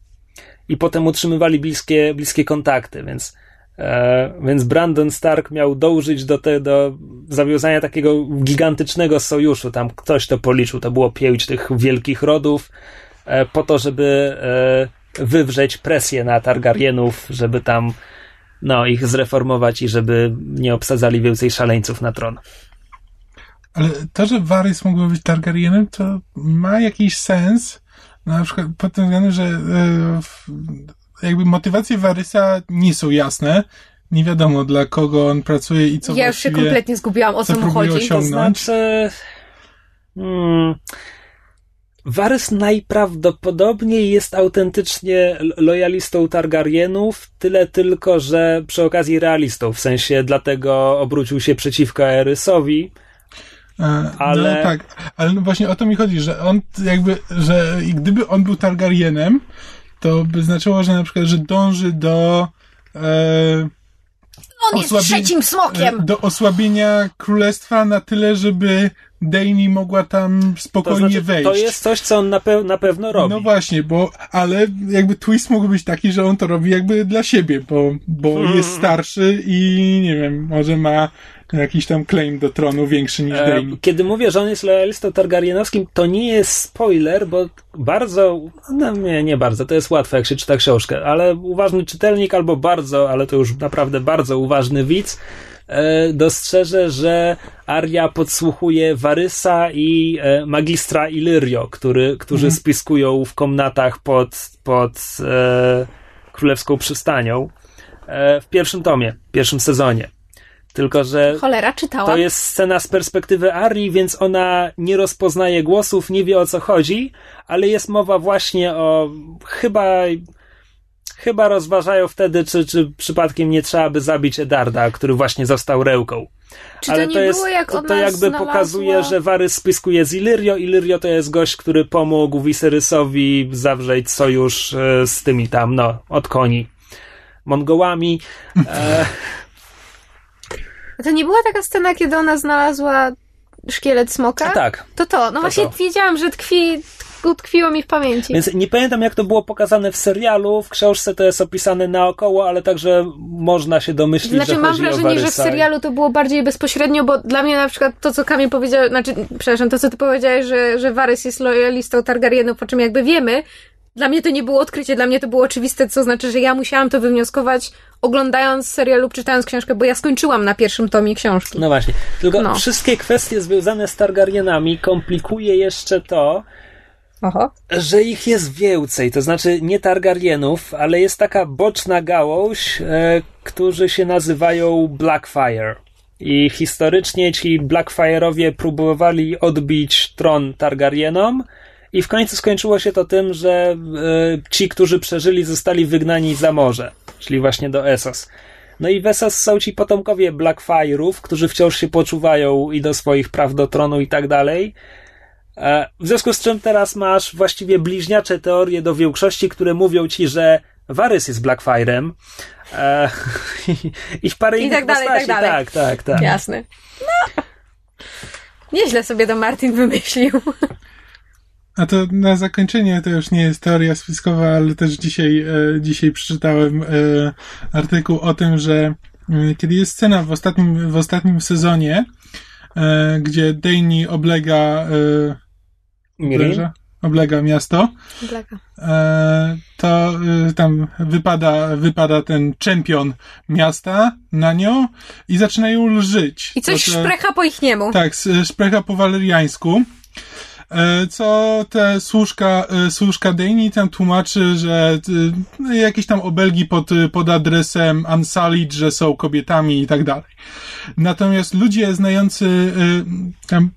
I potem utrzymywali bliskie, bliskie kontakty, więc, e, więc Brandon Stark miał dążyć do, te, do zawiązania takiego gigantycznego sojuszu. Tam ktoś to policzył, to było pięć tych wielkich rodów, po to, żeby wywrzeć presję na Targaryenów, żeby tam no, ich zreformować i żeby nie obsadzali więcej szaleńców na tron. Ale to, że Varys mógłby być Targaryenem, to ma jakiś sens. Na przykład pod tym względem, że e, jakby motywacje Varysa nie są jasne. Nie wiadomo dla kogo on pracuje i co ja już się kompletnie zgubiłam, o co co mu chodzi. osiągnąć. To znaczy, Hmm. Varys najprawdopodobniej jest autentycznie lojalistą Targaryenów, tyle tylko, że przy okazji realistą, w sensie dlatego obrócił się przeciwko Erysowi. E, ale... No tak, ale no właśnie o to mi chodzi, że on jakby, że gdyby on był Targaryenem, to by znaczyło, że na przykład, że dąży do e, on jest trzecim smokiem! E, do osłabienia królestwa na tyle, żeby Dani mogła tam spokojnie to znaczy, wejść. To jest coś, co on na, pe na pewno robi. No właśnie, bo, ale jakby twist mógł być taki, że on to robi jakby dla siebie, bo, bo mm. jest starszy i nie wiem, może ma jakiś tam claim do tronu większy niż e, Dany. Kiedy mówię, że on jest lojalistą targaryenowskim, to nie jest spoiler, bo bardzo, no nie, nie bardzo, to jest łatwe, jak się czyta książkę, ale uważny czytelnik albo bardzo, ale to już naprawdę bardzo uważny widz, dostrzeże, że Arya podsłuchuje Warysa i e, magistra Illyrio, który, którzy mhm. spiskują w komnatach pod, pod e, królewską przystanią e, w pierwszym tomie, w pierwszym sezonie. Tylko, że Cholera, czytałam. to jest scena z perspektywy Ari, więc ona nie rozpoznaje głosów, nie wie o co chodzi, ale jest mowa właśnie o chyba chyba rozważają wtedy, czy, czy przypadkiem nie trzeba by zabić Edarda, który właśnie został rełką. Czy Ale to, to jest, to, to jakby znalazła... pokazuje, że Varys spiskuje z Illyrio. Illyrio to jest gość, który pomógł Viserysowi zawrzeć sojusz e, z tymi tam, no, od koni. Mongołami. E, (laughs) to nie była taka scena, kiedy ona znalazła szkielet smoka? tak. To to. No to właśnie to. wiedziałam, że tkwi, utkwiło mi w pamięci. Więc nie pamiętam, jak to było pokazane w serialu. W książce to jest opisane naokoło, ale także można się domyślić, znaczy, że mam wrażenie, że w serialu to było bardziej bezpośrednio, bo dla mnie na przykład to, co Kamil powiedział, znaczy, przepraszam, to, co ty powiedziałeś, że, że Varys jest lojalistą Targaryenów, po czym jakby wiemy, dla mnie to nie było odkrycie, dla mnie to było oczywiste, co znaczy, że ja musiałam to wywnioskować oglądając serial lub czytając książkę, bo ja skończyłam na pierwszym tomie książki. No właśnie. Tylko no. wszystkie kwestie związane z Targaryenami komplikuje jeszcze to, Że ich jest więcej. To znaczy nie Targaryenów, ale jest taka boczna gałąź, e, którzy się nazywają Blackfire. I historycznie ci Blackfire'owie próbowali odbić tron Targaryenom, i w końcu skończyło się to tym, że y, ci, którzy przeżyli, zostali wygnani za morze, czyli właśnie do Essos. No i w Essos są ci potomkowie Blackfire'ów, którzy wciąż się poczuwają i do swoich praw do tronu i tak dalej. E, w związku z czym teraz masz właściwie bliźniacze teorie do większości, które mówią ci, że Varys jest Blackfire'em e, (laughs) i, w parę I innych tak dalej, postaci. tak dalej. Tak, tak, tak. Jasne. No. Nieźle sobie to Martin wymyślił. A to na zakończenie to już nie jest teoria spiskowa, ale też dzisiaj, e, dzisiaj przeczytałem e, artykuł o tym, że e, kiedy jest scena w ostatnim, w ostatnim sezonie, e, gdzie Dany oblega obleża, oblega miasto, oblega. E, to tam wypada, wypada ten czempion miasta na nią i zaczyna ją lżyć. I coś to, szprecha po ich niemu. Tak, szprecha po waleriańsku. E, co te służka, e, służka Dani tam tłumaczy, że e, jakieś tam obelgi pod, pod adresem Unsullied, że są kobietami i tak dalej. Natomiast ludzie znający tam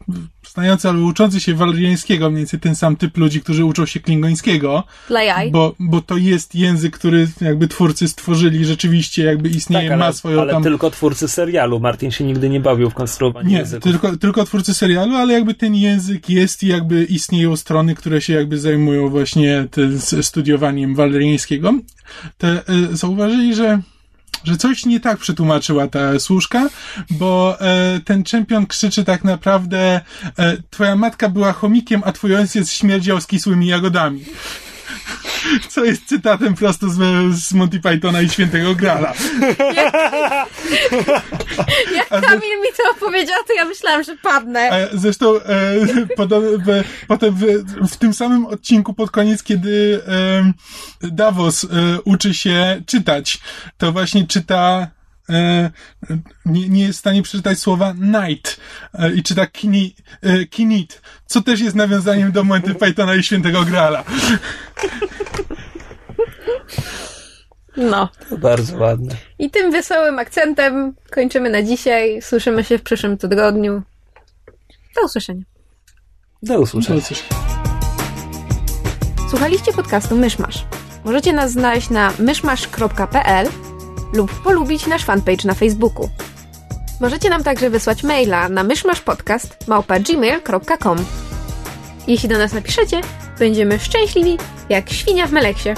znający albo uczący się waleriańskiego, mniej więcej ten sam typ ludzi, którzy uczą się klingońskiego. Dla jaj. Bo, bo to jest język, który jakby twórcy stworzyli, rzeczywiście jakby istnieje, tak, ale, ma swoją ale tam... tylko twórcy serialu. Martin się nigdy nie bawił w konstruowanie nie, języków. Tylko, tylko twórcy serialu, ale jakby ten język jest i jakby istnieją strony, które się jakby zajmują właśnie studiowaniem waleriańskiego. Te, y, zauważyli, że że coś nie tak przetłumaczyła ta służka, bo e, ten czempion krzyczy tak naprawdę e, twoja matka była chomikiem, a twój ojciec śmierdział z kisłymi jagodami. (laughs) Co jest cytatem prosto z, z Monty Pythona i Świętego Grala. Jak, jak Kamil mi to opowiedział, to ja myślałam, że padnę. Zresztą e, potem w, w, tym samym odcinku pod koniec, kiedy e, Davos e, uczy się czytać, to właśnie czyta e, nie, nie jest w stanie przeczytać słowa night e, i czyta kini, e, kinit, co też jest nawiązaniem do Monty (laughs) Pythona i Świętego Grala. No. To bardzo ładne. I tym wesołym akcentem kończymy na dzisiaj. Słyszymy się w przyszłym tygodniu. Do usłyszenia. Do usłyszenia. Do usłyszenia. Słuchaliście podcastu Myszmasz. Możecie nas znaleźć na myszmasz.pl lub polubić nasz fanpage na Facebooku. Możecie nam także wysłać maila na myszmaszpodcast.gmail.com Jeśli do nas napiszecie, będziemy szczęśliwi jak świnia w meleksie.